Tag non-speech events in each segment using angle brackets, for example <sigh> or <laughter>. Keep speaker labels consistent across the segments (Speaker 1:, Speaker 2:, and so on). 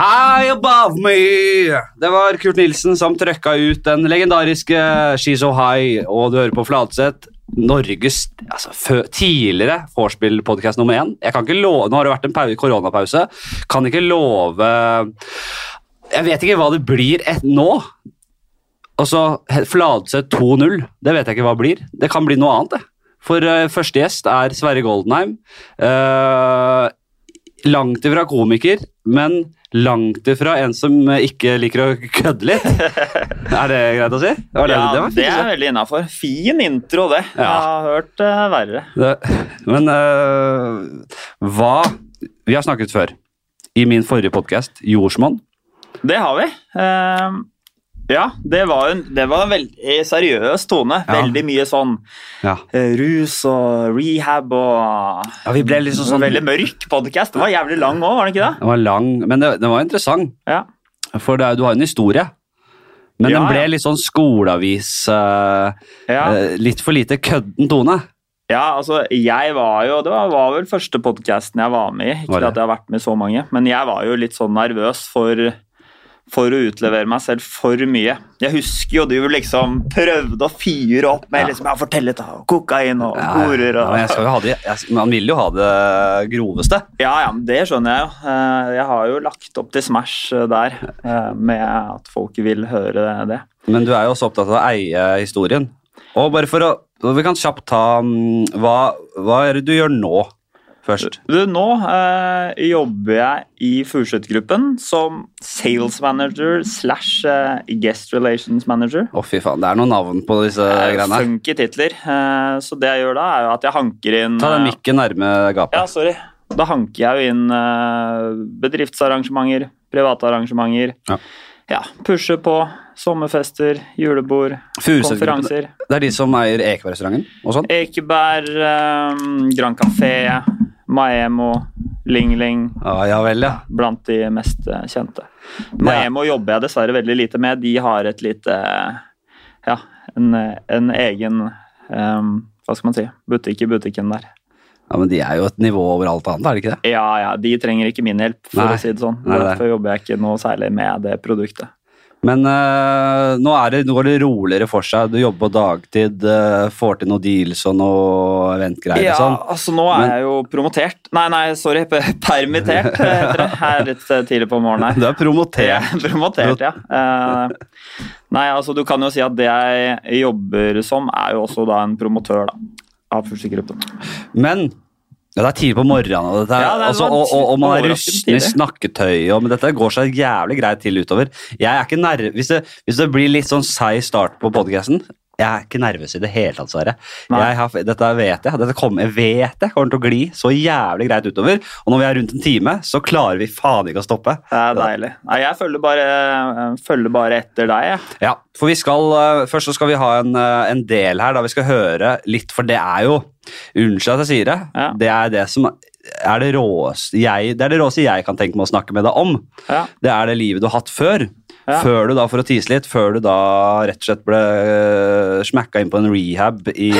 Speaker 1: High above me! Det var Kurt Nilsen som trøkka ut den legendariske She's So High, og du hører på Fladseth. Norges altså, tidligere vorspiel-podkast nummer én. Jeg kan ikke love, Nå har det vært en koronapause. Kan ikke love Jeg vet ikke hva det blir et, nå. Og så he- Fladseth 2-0. Det vet jeg ikke hva det blir. Det kan bli noe annet, det. For uh, første gjest er Sverre Goldenheim. Uh, langt ifra komiker, men langt ifra en som eh, ikke liker å kødde litt. <laughs> er det greit å si? Det,
Speaker 2: ja,
Speaker 1: det
Speaker 2: det er veldig innafor. Fin intro, det. Jeg har hørt uh, verre.
Speaker 1: Det, men uh, hva Vi har snakket før. I min forrige podkast, Jordsmonn.
Speaker 2: Det har vi. Eh, ja, det var en, det var en veldig seriøs tone.
Speaker 1: Ja.
Speaker 2: Veldig mye sånn
Speaker 1: Ja.
Speaker 2: eh, rus og rehab og
Speaker 1: ja, vi ble liksom sånn
Speaker 2: Veldig mørk podcast. Det var jævlig lang òg, var det ikke det?
Speaker 1: Den var lang, men det, den var interessant.
Speaker 2: Ja.
Speaker 1: For det, du har en historie. Men den ble litt sånn skoleavis
Speaker 2: uh,
Speaker 1: eh, Litt for lite kødden tone.
Speaker 2: ja, altså, jeg var jo Det var, var vel første podcasten jeg var med i. Ikke at jeg har vært med så mange, men jeg var jo litt sånn nervøs for for å utlevere meg selv for mye. Jeg husker jo du liksom prøvde å fyre opp med
Speaker 1: Ja.
Speaker 2: liksom, ja, fortell litt om kokain og
Speaker 1: Ja,
Speaker 2: horer
Speaker 1: ja,
Speaker 2: og
Speaker 1: men jo ha det, jeg, Man vil jo ha det groveste.
Speaker 2: Ja, ja, det skjønner jeg jo. Eh, Jeg har jo lagt opp til Smash eh, der, eh, med at folk vil høre det.
Speaker 1: Men du er jo også opptatt av å eie historien. Og bare for å Vi kan kjapt ta mm, hva, hva er det du gjør nå, først?
Speaker 2: Du, nå eh, jobber jeg i Furseth-gruppen som sales manager slash eh, guest relations manager.
Speaker 1: Å, fy faen. Det er noen navn på disse
Speaker 2: Eh,
Speaker 1: greiene.
Speaker 2: Funky titler. Eh, så det jeg gjør da, er jo at jeg hanker inn
Speaker 1: Ta den
Speaker 2: eh,
Speaker 1: mikken nærme
Speaker 2: Ja, sorry. Da hanker jeg jo inn eh, bedriftsarrangementer, private arrangementer.
Speaker 1: Ja.
Speaker 2: Ja, pusher på. Sommerfester, julebord,
Speaker 1: Furuset-gruppen,
Speaker 2: konferanser.
Speaker 1: Det er de som eier Ekebergrestauranten og sånn?
Speaker 2: Ekeberg, um, Grand Café, Maemo, Ling Ling.
Speaker 1: ah, ja vel, ja.
Speaker 2: Blant de mest eh, kjente. Maemo jobber jeg dessverre veldig lite med. De har et lite Ja, en, en egen um, Hva skal man si? Butikk i butikken der.
Speaker 1: ja. Men de er jo et nivå over alt annet, er det ikke det?
Speaker 2: Ja, ja, de trenger ikke min hjelp, for
Speaker 1: Nei.
Speaker 2: å si det sånn.
Speaker 1: Nei, nei.
Speaker 2: Derfor jobber jeg ikke noe særlig med det produktet.
Speaker 1: Men uh, nå, det, nå går det roligere for seg. Du jobber på dagtid, uh, får til noen deals og noe eventgreier
Speaker 2: Ja,
Speaker 1: og sånn.
Speaker 2: altså nå er
Speaker 1: Men-
Speaker 2: jeg jo promotert. Nei, nei, sorry. pe- <laughs> Permittert, <laughs> heter det. Her litt eh, tidlig på morgenen her.
Speaker 1: Du er promotert.
Speaker 2: Er <laughs> promotert, ja. Uh, nei, altså du kan jo si at det jeg jobber som, er jo også da en promotør da, av Furstegruppen.
Speaker 1: Men ja, det er tidlig på morgenen, og, er-
Speaker 2: Ja, det
Speaker 1: altså, og, og, og man er rusten i snakketøy, og, men dette går seg jævlig greit til utover. Jeg er ikke nerv... Hvis det, hvis det blir litt sånn seig start på podcasten, jeg er ikke nervøs i det hele tatt, Sverre. Dette vet jeg. Dette kommer, jeg vet jeg kommer til å gli så jævlig greit utover. Og når vi er rundt en time, så klarer vi faen ikke å stoppe.
Speaker 2: Det er deilig. Nei, jeg følger bare, eh, følger bare etter deg, jeg.
Speaker 1: Ja, for vi skal eh, Først så skal vi ha en, eh, en del her da vi skal høre litt, for det er jo Unnskyld at jeg sier det.
Speaker 2: Ja.
Speaker 1: Det er det som er det råeste jeg, det er det råeste jeg kan tenke meg å snakke med deg om.
Speaker 2: Ja.
Speaker 1: Det er det livet du har hatt før.
Speaker 2: Ja.
Speaker 1: Før du da, for å tease litt, før du da rett og slett ble uh, smacka inn på en rehab i,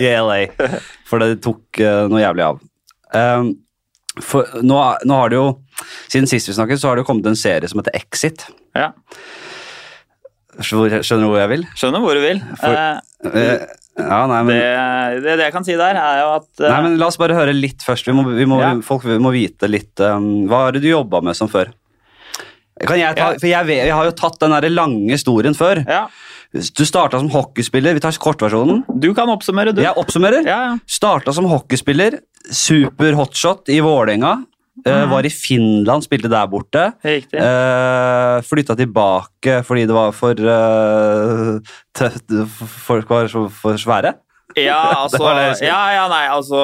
Speaker 1: i LA. For det tok eh, noe jævlig av. Um, for nå, nå har det jo Siden sist vi snakket, så har det jo kommet en serie som heter Exit.
Speaker 2: Ja.
Speaker 1: Skjønner du hvor jeg vil?
Speaker 2: Skjønner hvor du vil.
Speaker 1: For-
Speaker 2: uh,
Speaker 1: Eh, ja, nei, men,
Speaker 2: det, det, det jeg kan si der, er jo at eh,
Speaker 1: nei, men La oss bare høre litt først. Vi må, vi må,
Speaker 2: Ja.
Speaker 1: Folk må vite litt um, Hva er det du jobba med som før? Kan jeg ta, for jeg, jeg har jo tatt den der lange historien før.
Speaker 2: ja,
Speaker 1: Du starta som hockeyspiller. Vi tar kortversjonen.
Speaker 2: Du kan oppsummere, du.
Speaker 1: Jeg oppsummerer.
Speaker 2: Ja, ja.
Speaker 1: Starta som hockeyspiller. Super hotshot i Vålerenga. Eh,
Speaker 2: Mhm.
Speaker 1: var i Finland, spilte der borte.
Speaker 2: Riktig.
Speaker 1: Uh, flytta tilbake fordi det var for uh, Folk var så for svære.
Speaker 2: Ja, <laughs> altså, ja, ja, nei, altså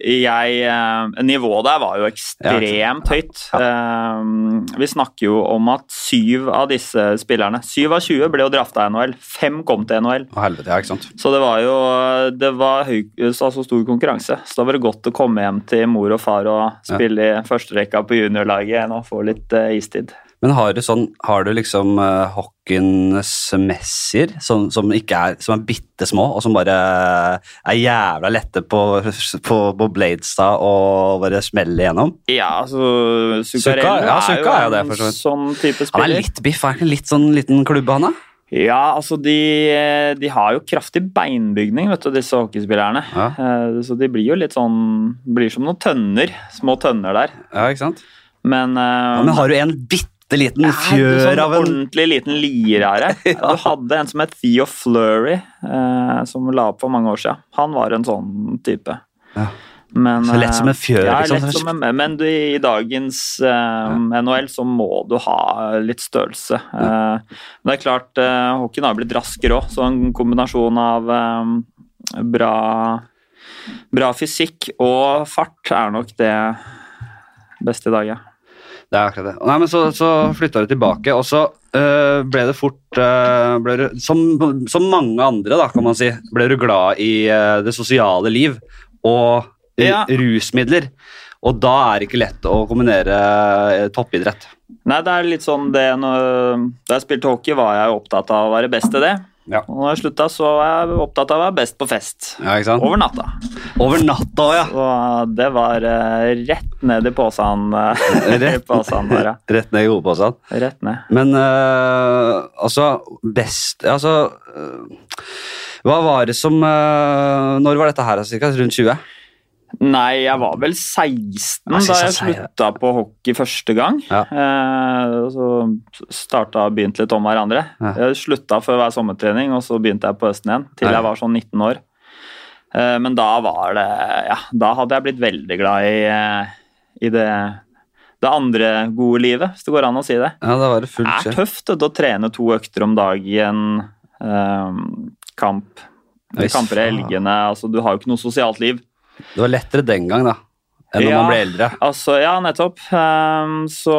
Speaker 2: jeg, eh, Nivået der var jo ekstremt høyt. Eh, Vi snakker jo om at syv av disse spillerne Syv av 20 ble jo drafta i NHL. Fem kom til NHL. Så det var jo det var høy, altså stor konkurranse. Så da var det godt å komme hjem til mor og far og spille i førsterekka på juniorlaget å få litt eh, istid.
Speaker 1: Men har du sånn, har du liksom uh, Hawkins messier som, som, er, som er bitte små, og som bare er jævla lette på, på, på Bladestad og bare smeller igjennom?
Speaker 2: Ja, altså Zuccarello
Speaker 1: ja,
Speaker 2: er jo
Speaker 1: er det,
Speaker 2: en sånn type spiller.
Speaker 1: Han er litt biff, er ikke litt sånn liten klubbe, han da?
Speaker 2: Ja, altså de, de har jo kraftig beinbygning, vet du, disse hockeyspillerne.
Speaker 1: Ja.
Speaker 2: Eh, Så de blir jo litt sånn Blir som noen tønner. Små tønner der.
Speaker 1: Ja, ikke sant?
Speaker 2: Men, uh,
Speaker 1: Ja, men har du en bitte liten
Speaker 2: Ja,
Speaker 1: fjør
Speaker 2: sånn
Speaker 1: av en
Speaker 2: Ordentlig liten lirare. <laughs> Du hadde en som het Theo Flurry, eh, som la opp for mange år siden. Han var en sånn type.
Speaker 1: Ja.
Speaker 2: Men,
Speaker 1: Så lett som en fjør,
Speaker 2: Ja,
Speaker 1: liksom.
Speaker 2: lett som en, men du, i dagens eh, NHL så må du ha litt størrelse. Eh, men det er klart, eh, hockeyen har blitt raskere òg, så en kombinasjon av eh, bra, bra fysikk og fart er nok det beste i dag, ja.
Speaker 1: Det er akkurat det. Nei, men Så, så flytta du tilbake, og så øh, ble det fort øh, ble du, som, som mange andre, da, kan man si, ble du glad i øh, det sosiale liv og
Speaker 2: Ja.
Speaker 1: rusmidler. Og da er det ikke lett å kombinere toppidrett.
Speaker 2: Nei, det er litt sånn det når, Da jeg spilte hockey, var jeg opptatt av å være best i det.
Speaker 1: Ja.
Speaker 2: Og når jeg slutta, så var jeg opptatt av å være best på fest.
Speaker 1: Ja, ikke sant?
Speaker 2: Over natta.
Speaker 1: Over natta ja.
Speaker 2: Og det var uh, rett ned i posen. <laughs> Uh,
Speaker 1: Rett,
Speaker 2: posen der, ja.
Speaker 1: rett ned i hovedposen.
Speaker 2: Rett ned.
Speaker 1: Men uh, altså Best Altså Hva var det som Når var dette her, cirka? Rundt 20?
Speaker 2: Nei, jeg var vel 16
Speaker 1: Jeg
Speaker 2: da jeg slutta på hockey første gang.
Speaker 1: Ja.
Speaker 2: Eh, så starta og begynte litt om hverandre.
Speaker 1: Ja.
Speaker 2: Jeg slutta før hver sommertrening, og så begynte jeg på høsten igjen. Til jeg var sånn 19 år. Eh, men da var det Ja, da hadde jeg blitt veldig glad i, eh, i det, det andre gode livet, hvis det går an å si det.
Speaker 1: Ja, da var det
Speaker 2: Det
Speaker 1: fullt
Speaker 2: er tøft å trene to økter om dagen. eh, kamp. Kamper i helgene. Altså, du har jo ikke noe sosialt liv.
Speaker 1: Det var lettere den gang, da, enn når
Speaker 2: Ja.
Speaker 1: man ble eldre.
Speaker 2: Altså, ja, nettopp. Um, så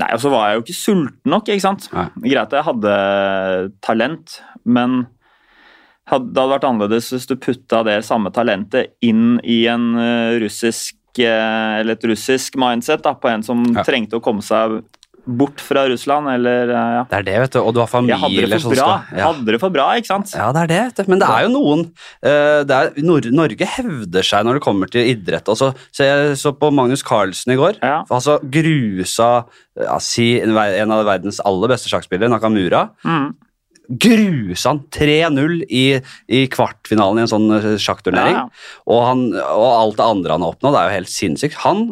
Speaker 2: Nei, og så var jeg jo ikke sulten nok, ikke sant.
Speaker 1: Nei.
Speaker 2: Greit at jeg hadde talent, men hadde, det hadde vært annerledes hvis du putta det samme talentet inn i en eh, russisk eh, eller et russisk mindset da, på en som
Speaker 1: Ja.
Speaker 2: trengte å komme seg bort fra Russland, eller eh, ja.
Speaker 1: Det er det, vet du. Og du har
Speaker 2: Jeg hadde det for bra,
Speaker 1: skal ja.
Speaker 2: hadde det for bra, ikke sant?
Speaker 1: ja, det er det, vet du. Men det er jo noen eh, det er, Nor Norge hevder seg når det kommer til idrett. Og så, jeg så på Magnus Carlsen i går.
Speaker 2: Ja.
Speaker 1: Altså grusa ja, si, en av verdens aller beste sjakkspillere, Nakamura.
Speaker 2: Mm.
Speaker 1: Grusa han 3-0 i, i kvartfinalen i en sånn eh, sjakkturnering.
Speaker 2: Ja, ja.
Speaker 1: Og, han, og alt det andre han har oppnådd, er jo helt sinnssykt. Han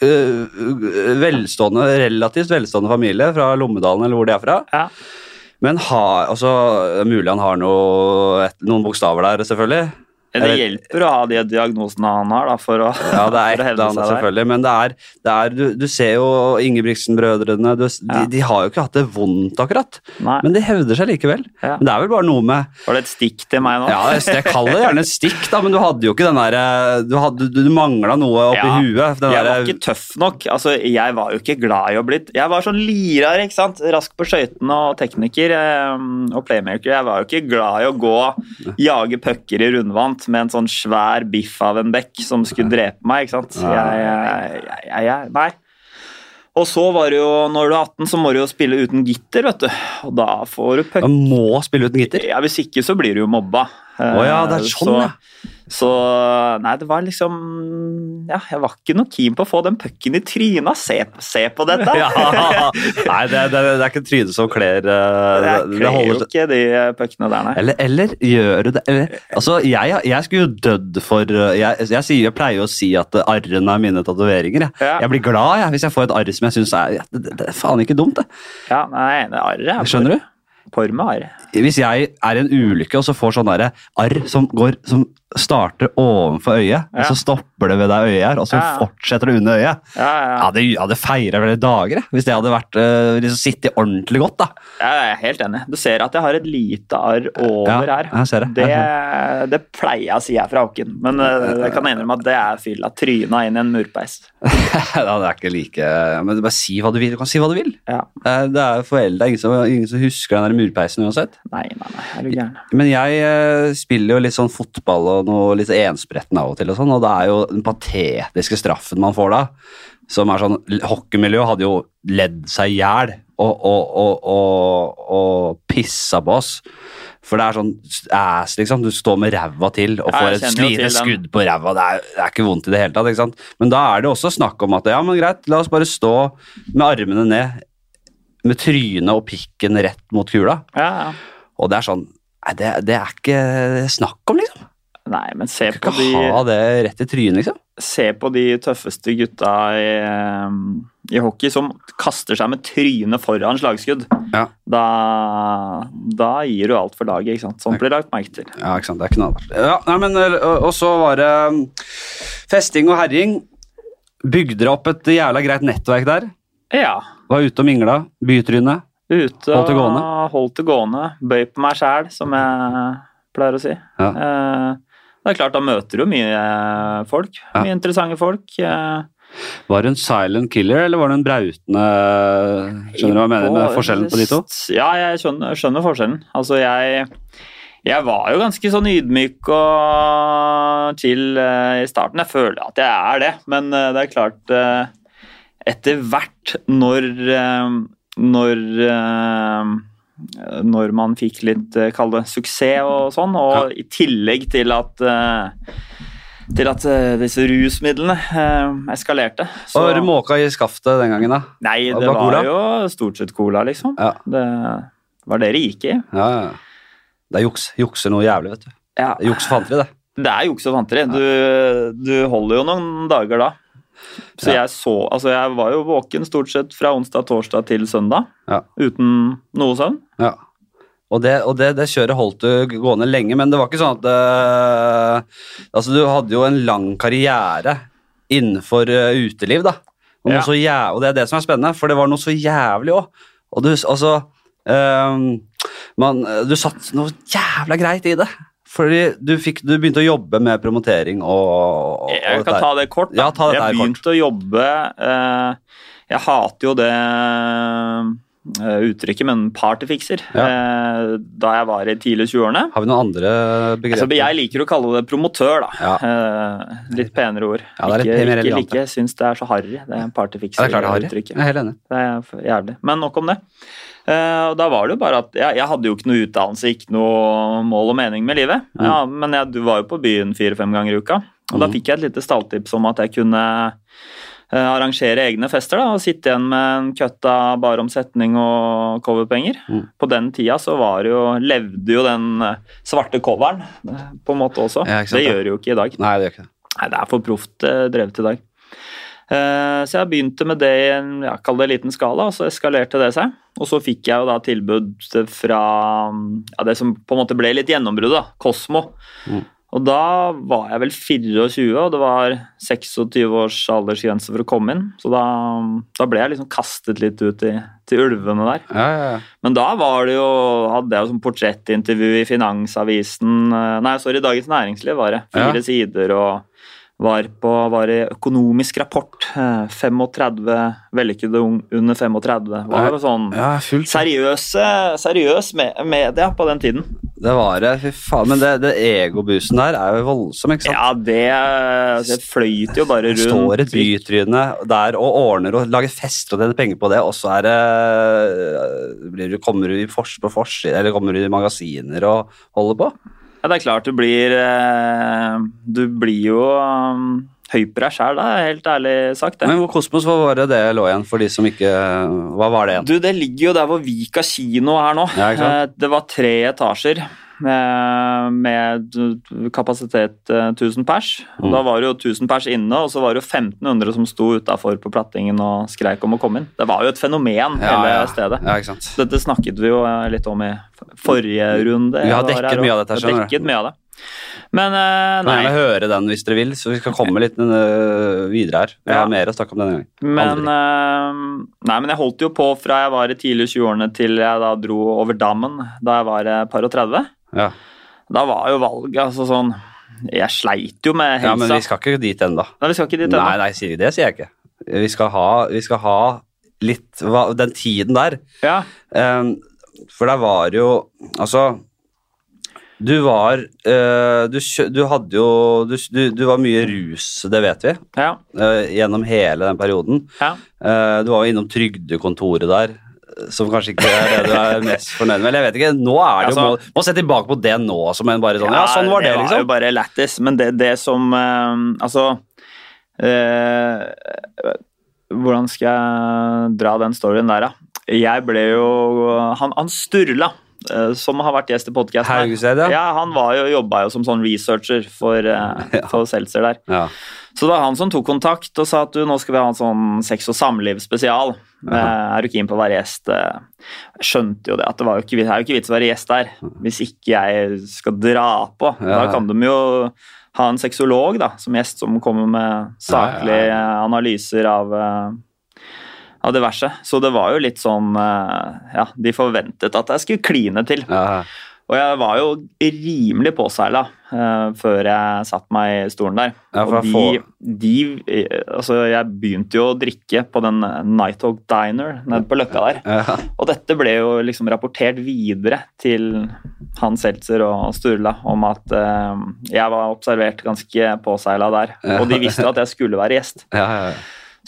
Speaker 1: velstående, relativt velstående familie fra Lommedalen, eller hvor de er fra.
Speaker 2: Ja.
Speaker 1: Men ha, altså, mulig han har noe, noen bokstaver der, selvfølgelig.
Speaker 2: Det hjelper å ha de diagnosene han har, da, for å,
Speaker 1: Ja, det er et eller annet, selvfølgelig. Men det er, det er du, du ser jo Ingebrigtsen-brødrene. De,
Speaker 2: Ja.
Speaker 1: de har jo ikke hatt det vondt, akkurat.
Speaker 2: Nei.
Speaker 1: Men de hevder seg likevel.
Speaker 2: Ja.
Speaker 1: Men det er vel bare noe med
Speaker 2: Var det et stikk til meg nå?
Speaker 1: Ja, jeg, kaller det gjerne et stikk, da, men du hadde jo ikke den derre Du, hadde- du, du mangla noe oppi
Speaker 2: Ja,
Speaker 1: huet. Den
Speaker 2: jeg var
Speaker 1: der,
Speaker 2: ikke tøff nok. Altså, jeg var jo ikke glad i å bli Jeg var sånn lirar, ikke sant. Rask på skøytene og tekniker eh, og playmaker. Jeg var jo ikke glad i å gå jage pucker i rundvant med en sånn svær biff av en bekk som skulle drepe meg, ikke sant. Jeg, jeg, jeg, Nei. Og så var det jo, når du er 18, så må du jo spille uten gitter, vet du. Og da får du puck.
Speaker 1: Du må spille uten gitter.
Speaker 2: Ja, Hvis ikke så blir du jo mobba.
Speaker 1: Å ja, det er
Speaker 2: Eh,
Speaker 1: sånn,
Speaker 2: så,
Speaker 1: ja.
Speaker 2: Så Nei, det var liksom Ja, jeg var ikke noe keen på å få den pucken i trynet. Se, se på dette! <laughs> <laughs>
Speaker 1: Ja. Nei, det, det, det er ikke trynet som kler uh,
Speaker 2: Det
Speaker 1: det,
Speaker 2: kler jo ikke de puckene der, nei.
Speaker 1: eller, eller gjør du det eller, Altså, jeg, jeg skulle jo dødd for uh, jeg, jeg, jeg pleier jo å si at uh, arrene er mine tatoveringer. Jeg.
Speaker 2: Ja.
Speaker 1: jeg blir glad jeg, hvis jeg får et arr som jeg syns er det, det, er faen ikke dumt. det.
Speaker 2: Ja, nei, det arret er
Speaker 1: Skjønner du?
Speaker 2: Porr med arr.
Speaker 1: Hvis jeg er i en ulykke og så får sånn arr som, går, som starter ovenfor øyet, og så stopper det ved det øyet her, og så
Speaker 2: Ja, ja.
Speaker 1: fortsetter det under øyet
Speaker 2: Ja, ja,
Speaker 1: Ja,
Speaker 2: ja.
Speaker 1: det hadde feira flere dager, hvis det hadde vært uh, liksom sittet ordentlig godt. da.
Speaker 2: Jeg er helt enig. Du ser at jeg har et lite arr over
Speaker 1: Ja,
Speaker 2: her.
Speaker 1: jeg ser det.
Speaker 2: Det,
Speaker 1: Jeg
Speaker 2: det pleier jeg å si er fra Håken, men uh, jeg kan innrømme at det er fyll av tryna inn i en murpeis. <laughs>
Speaker 1: ja, det er ikke like Men bare si hva du vil. Du kan si hva du vil.
Speaker 2: Ja.
Speaker 1: Eh, Det er foreldre, ingen ingen som husker den der murpeisen uansett.
Speaker 2: Nei, nei, nei, er du gæren.
Speaker 1: Men jeg eh, spiller jo litt sånn fotball og noe litt enspretten av og til, og sånn, og det er jo den patetiske straffen man får da, som er sånn Hockeymiljøet hadde jo ledd seg i hjel og, og, og, og, og pissa på oss. For det er sånn ass, liksom. Du står med ræva til og får et
Speaker 2: kjenner jo
Speaker 1: lite
Speaker 2: til den.
Speaker 1: skudd på ræva. Det, er- det er ikke vondt i det hele tatt. ikke sant? Men da er det også snakk om at ja, men greit, la oss bare stå med armene ned, med trynet og pikken rett mot kula.
Speaker 2: Ja, ja.
Speaker 1: Og det er sånn Nei, det, det er ikke snakk om, liksom.
Speaker 2: Nei, men se på, de,
Speaker 1: ha det rett i trynet, liksom.
Speaker 2: se på de tøffeste gutta i, i hockey som kaster seg med trynet foran slagskudd.
Speaker 1: Ja.
Speaker 2: Da, da gir du alt for laget, ikke sant. Sånt blir lagt merke til.
Speaker 1: Ja, ikke sant. Det er knallhardt. Ja, nei, men, og, så var det festing og herjing. Bygde dere opp et jævla greit nettverk der?
Speaker 2: Ja.
Speaker 1: Var ute og mingla. Bytryne.
Speaker 2: Ute
Speaker 1: Holdt det gående?
Speaker 2: holdt det gående. Bøy på meg sjæl, som jeg pleier å si.
Speaker 1: Ja.
Speaker 2: Eh, det er klart, da møter du mye eh, folk.
Speaker 1: Ja.
Speaker 2: Mye interessante folk. eh,
Speaker 1: Var du en silent killer, eller var du en brautende Skjønner du hva jeg mener med forskjellen på de to?
Speaker 2: Ja, jeg skjønner, skjønner forskjellen. Altså, jeg, jeg var jo ganske sånn ydmyk og chill i starten. Jeg føler at jeg er det, men det er klart Etter hvert, når eh, Når eh, når man fikk litt eh, kall det suksess og sånn, og i tillegg til at til at disse rusmidlene eskalerte. Så,
Speaker 1: Var du måka i skaftet den gangen, da?
Speaker 2: Nei, det
Speaker 1: det
Speaker 2: var jo stort sett cola, liksom.
Speaker 1: Ja.
Speaker 2: Det var det det gikk i.
Speaker 1: Ja, ja. Det er juks. Jukser noe jævlig, vet du.
Speaker 2: Ja.
Speaker 1: Det Juks fanteri, det.
Speaker 2: Det er juks og fanteri. Du, du holder jo noen dager da. Så
Speaker 1: Ja.
Speaker 2: jeg så Altså, jeg var jo våken stort sett fra onsdag, torsdag til søndag.
Speaker 1: Ja.
Speaker 2: Uten noe søvn.
Speaker 1: Ja. Og, det, og det, det kjøret holdt du gående lenge, men det var ikke sånn at uh, Altså, du hadde jo en lang karriere innenfor uh, uteliv, da. Og, jæv og det er det som er spennende, for det var noe så jævlig òg. Og du, altså um, man, Du satt noe jævla greit i det. Fordi du, fikk, du begynte å jobbe med promotering og, og
Speaker 2: Jeg kan ta det kort.
Speaker 1: Ja, ta
Speaker 2: jeg begynte å jobbe eh, Jeg hater jo det eh, uttrykket, men partyfikser. Eh, da jeg var i tidlig 20-årene.
Speaker 1: Har vi noen andre begreper?
Speaker 2: Altså, jeg liker å kalle det promotør, da.
Speaker 1: Ja.
Speaker 2: Eh, litt penere ord.
Speaker 1: Ja, det er litt
Speaker 2: ikke ikke like, syns det er så harry, det
Speaker 1: ja, det er klart det er
Speaker 2: partyfikser-uttrykket.
Speaker 1: Jeg er helt enig.
Speaker 2: Det er jævlig. Men nok om det. Eh, og da var det jo bare at jeg, jeg hadde jo ikke noe utdannelse, ikke noe mål og mening med livet.
Speaker 1: Mm.
Speaker 2: Ja, men jeg du var jo på byen fire-fem ganger i uka. Og da
Speaker 1: Mm.
Speaker 2: fikk jeg et lite stalltips om at jeg kunne eh, arrangere egne fester. da, Og sitte igjen med en køtt av bareomsetning og coverpenger.
Speaker 1: Mm.
Speaker 2: På den tida så var det jo, levde jo den eh, svarte coveren på en måte også.
Speaker 1: Ja, sant,
Speaker 2: det gjør det jo ikke i dag.
Speaker 1: Nei, det gjør ikke det.
Speaker 2: Nei, det er for proft drevet i dag. Eh, så jeg begynte med det i en ja, kall det liten skala, og så eskalerte det seg. Og så fikk jeg jo da tilbud fra ja, det som på en måte ble litt gjennombruddet, Kosmo.
Speaker 1: Mm.
Speaker 2: Og da var jeg vel 24, og det var 26 års aldersgrense for å komme inn. Så da, da ble jeg liksom kastet litt ut i, til ulvene der.
Speaker 1: Ja, ja, ja.
Speaker 2: Men da var det jo, hadde jeg jo sånn portrettintervju i Finansavisen eh, Nei, sorry, Dagens Næringsliv var det. Fire sider og var, på, var i Økonomisk rapport. eh, 35 vellykkede ung- under 35. Det var jo sånn
Speaker 1: ja fullt.
Speaker 2: seriøse, seriøs me media på den tiden.
Speaker 1: Det var det, fy faen. Men det, det egobusen der er jo voldsom, ikke sant?
Speaker 2: Ja, det, det fløyt jo bare rundt.
Speaker 1: Står et bytryne der og ordner og lager fest og tjener penger på det, og så er det blir du, Kommer du i fors på forside, eller kommer du i magasiner og holder på?
Speaker 2: Ja, det er klart du blir eh, Du blir jo um, høy på deg sjæl, helt ærlig sagt. det.
Speaker 1: Men hvor Kosmos, hva var det det lå igjen for de som ikke Hva var det igjen?
Speaker 2: Du, det ligger jo der hvor Vika kino er nå.
Speaker 1: Ja?
Speaker 2: Eh, Det var tre etasjer med, med kapasitet eh, 1000 pers.
Speaker 1: Mm.
Speaker 2: Da var det jo 1000 pers inne, og så var det jo 1500 som sto utafor på plattingen og skreik om å komme inn. Det var jo et fenomen, hele stedet.
Speaker 1: Ja, ikke sant.
Speaker 2: Dette snakket vi jo eh, litt om i forrige runde.
Speaker 1: Vi har dekket
Speaker 2: her,
Speaker 1: mye av dette, skjønner.
Speaker 2: Dekket mye av det. Men
Speaker 1: uh,
Speaker 2: nei.
Speaker 1: gjerne høre den hvis dere vil, så vi skal komme litt videre her. Vi
Speaker 2: Ja.
Speaker 1: har mer å snakke om denne gangen.
Speaker 2: Men, uh, nei, men jeg holdt jo på fra jeg var i tidlig 20-årene til jeg da dro over dammen da jeg var et par og 30.
Speaker 1: Ja.
Speaker 2: Da var jo valget altså sånn Jeg sleit jo med helsa.
Speaker 1: ja, men vi skal ikke dit ennå.
Speaker 2: Nei, vi skal ikke dit
Speaker 1: Nei, nei, sier det sier jeg ikke. Vi skal ha, vi skal ha litt hva, Den tiden der
Speaker 2: Ja,
Speaker 1: Um, for der var jo Altså Du var uh, du, du hadde jo du, du, var mye rus, det vet vi,
Speaker 2: Ja,
Speaker 1: Uh, gjennom hele den perioden.
Speaker 2: ja.
Speaker 1: Uh, du var jo innom trygdekontoret der, som kanskje ikke er det du er mest fornøyd med. Eller jeg vet ikke, nå er det jo
Speaker 2: Altså-
Speaker 1: må, må se tilbake på det nå som en bare sånn Ja, sånn var det, liksom.
Speaker 2: Det var jo
Speaker 1: liksom.
Speaker 2: bare lættis, men det, det som eh, Altså eh, Hvordan skal jeg dra den storyen der, da? Jeg ble jo Han, han Sturla, eh, som har vært gjest i podkasten
Speaker 1: ja.
Speaker 2: ja, han var jo, jobba jo som sånn researcher for, <laughs> for Seltzer der.
Speaker 1: ja.
Speaker 2: Så det var han som tok kontakt og sa at du, nå skal vi ha en sånn sex og samliv-spesial. Eh, er du keen på å være gjest? Eh, Jeg skjønte jo det, at det, var jo ikke, det er jo ikke vits å være gjest der hvis ikke jeg skal dra på. Da kan de jo ha en sexolog da, som gjest som kommer med saklige eh, analyser av, eh, av diverse. Så det var jo litt sånn eh, Ja, de forventet at jeg skulle kline til.
Speaker 1: ja.
Speaker 2: Og jeg var jo rimelig påseila uh, før jeg satte meg i stolen der.
Speaker 1: Ja,
Speaker 2: og de, de eh, Altså, jeg begynte jo å drikke på den Nighthawk Diner nede på Løkka der.
Speaker 1: ja.
Speaker 2: Og dette ble jo liksom rapportert videre til Hans Seltzer og Sturla om at uh, jeg var observert ganske påseila der.
Speaker 1: Ja.
Speaker 2: Og de visste at jeg skulle være gjest.
Speaker 1: ja, ja.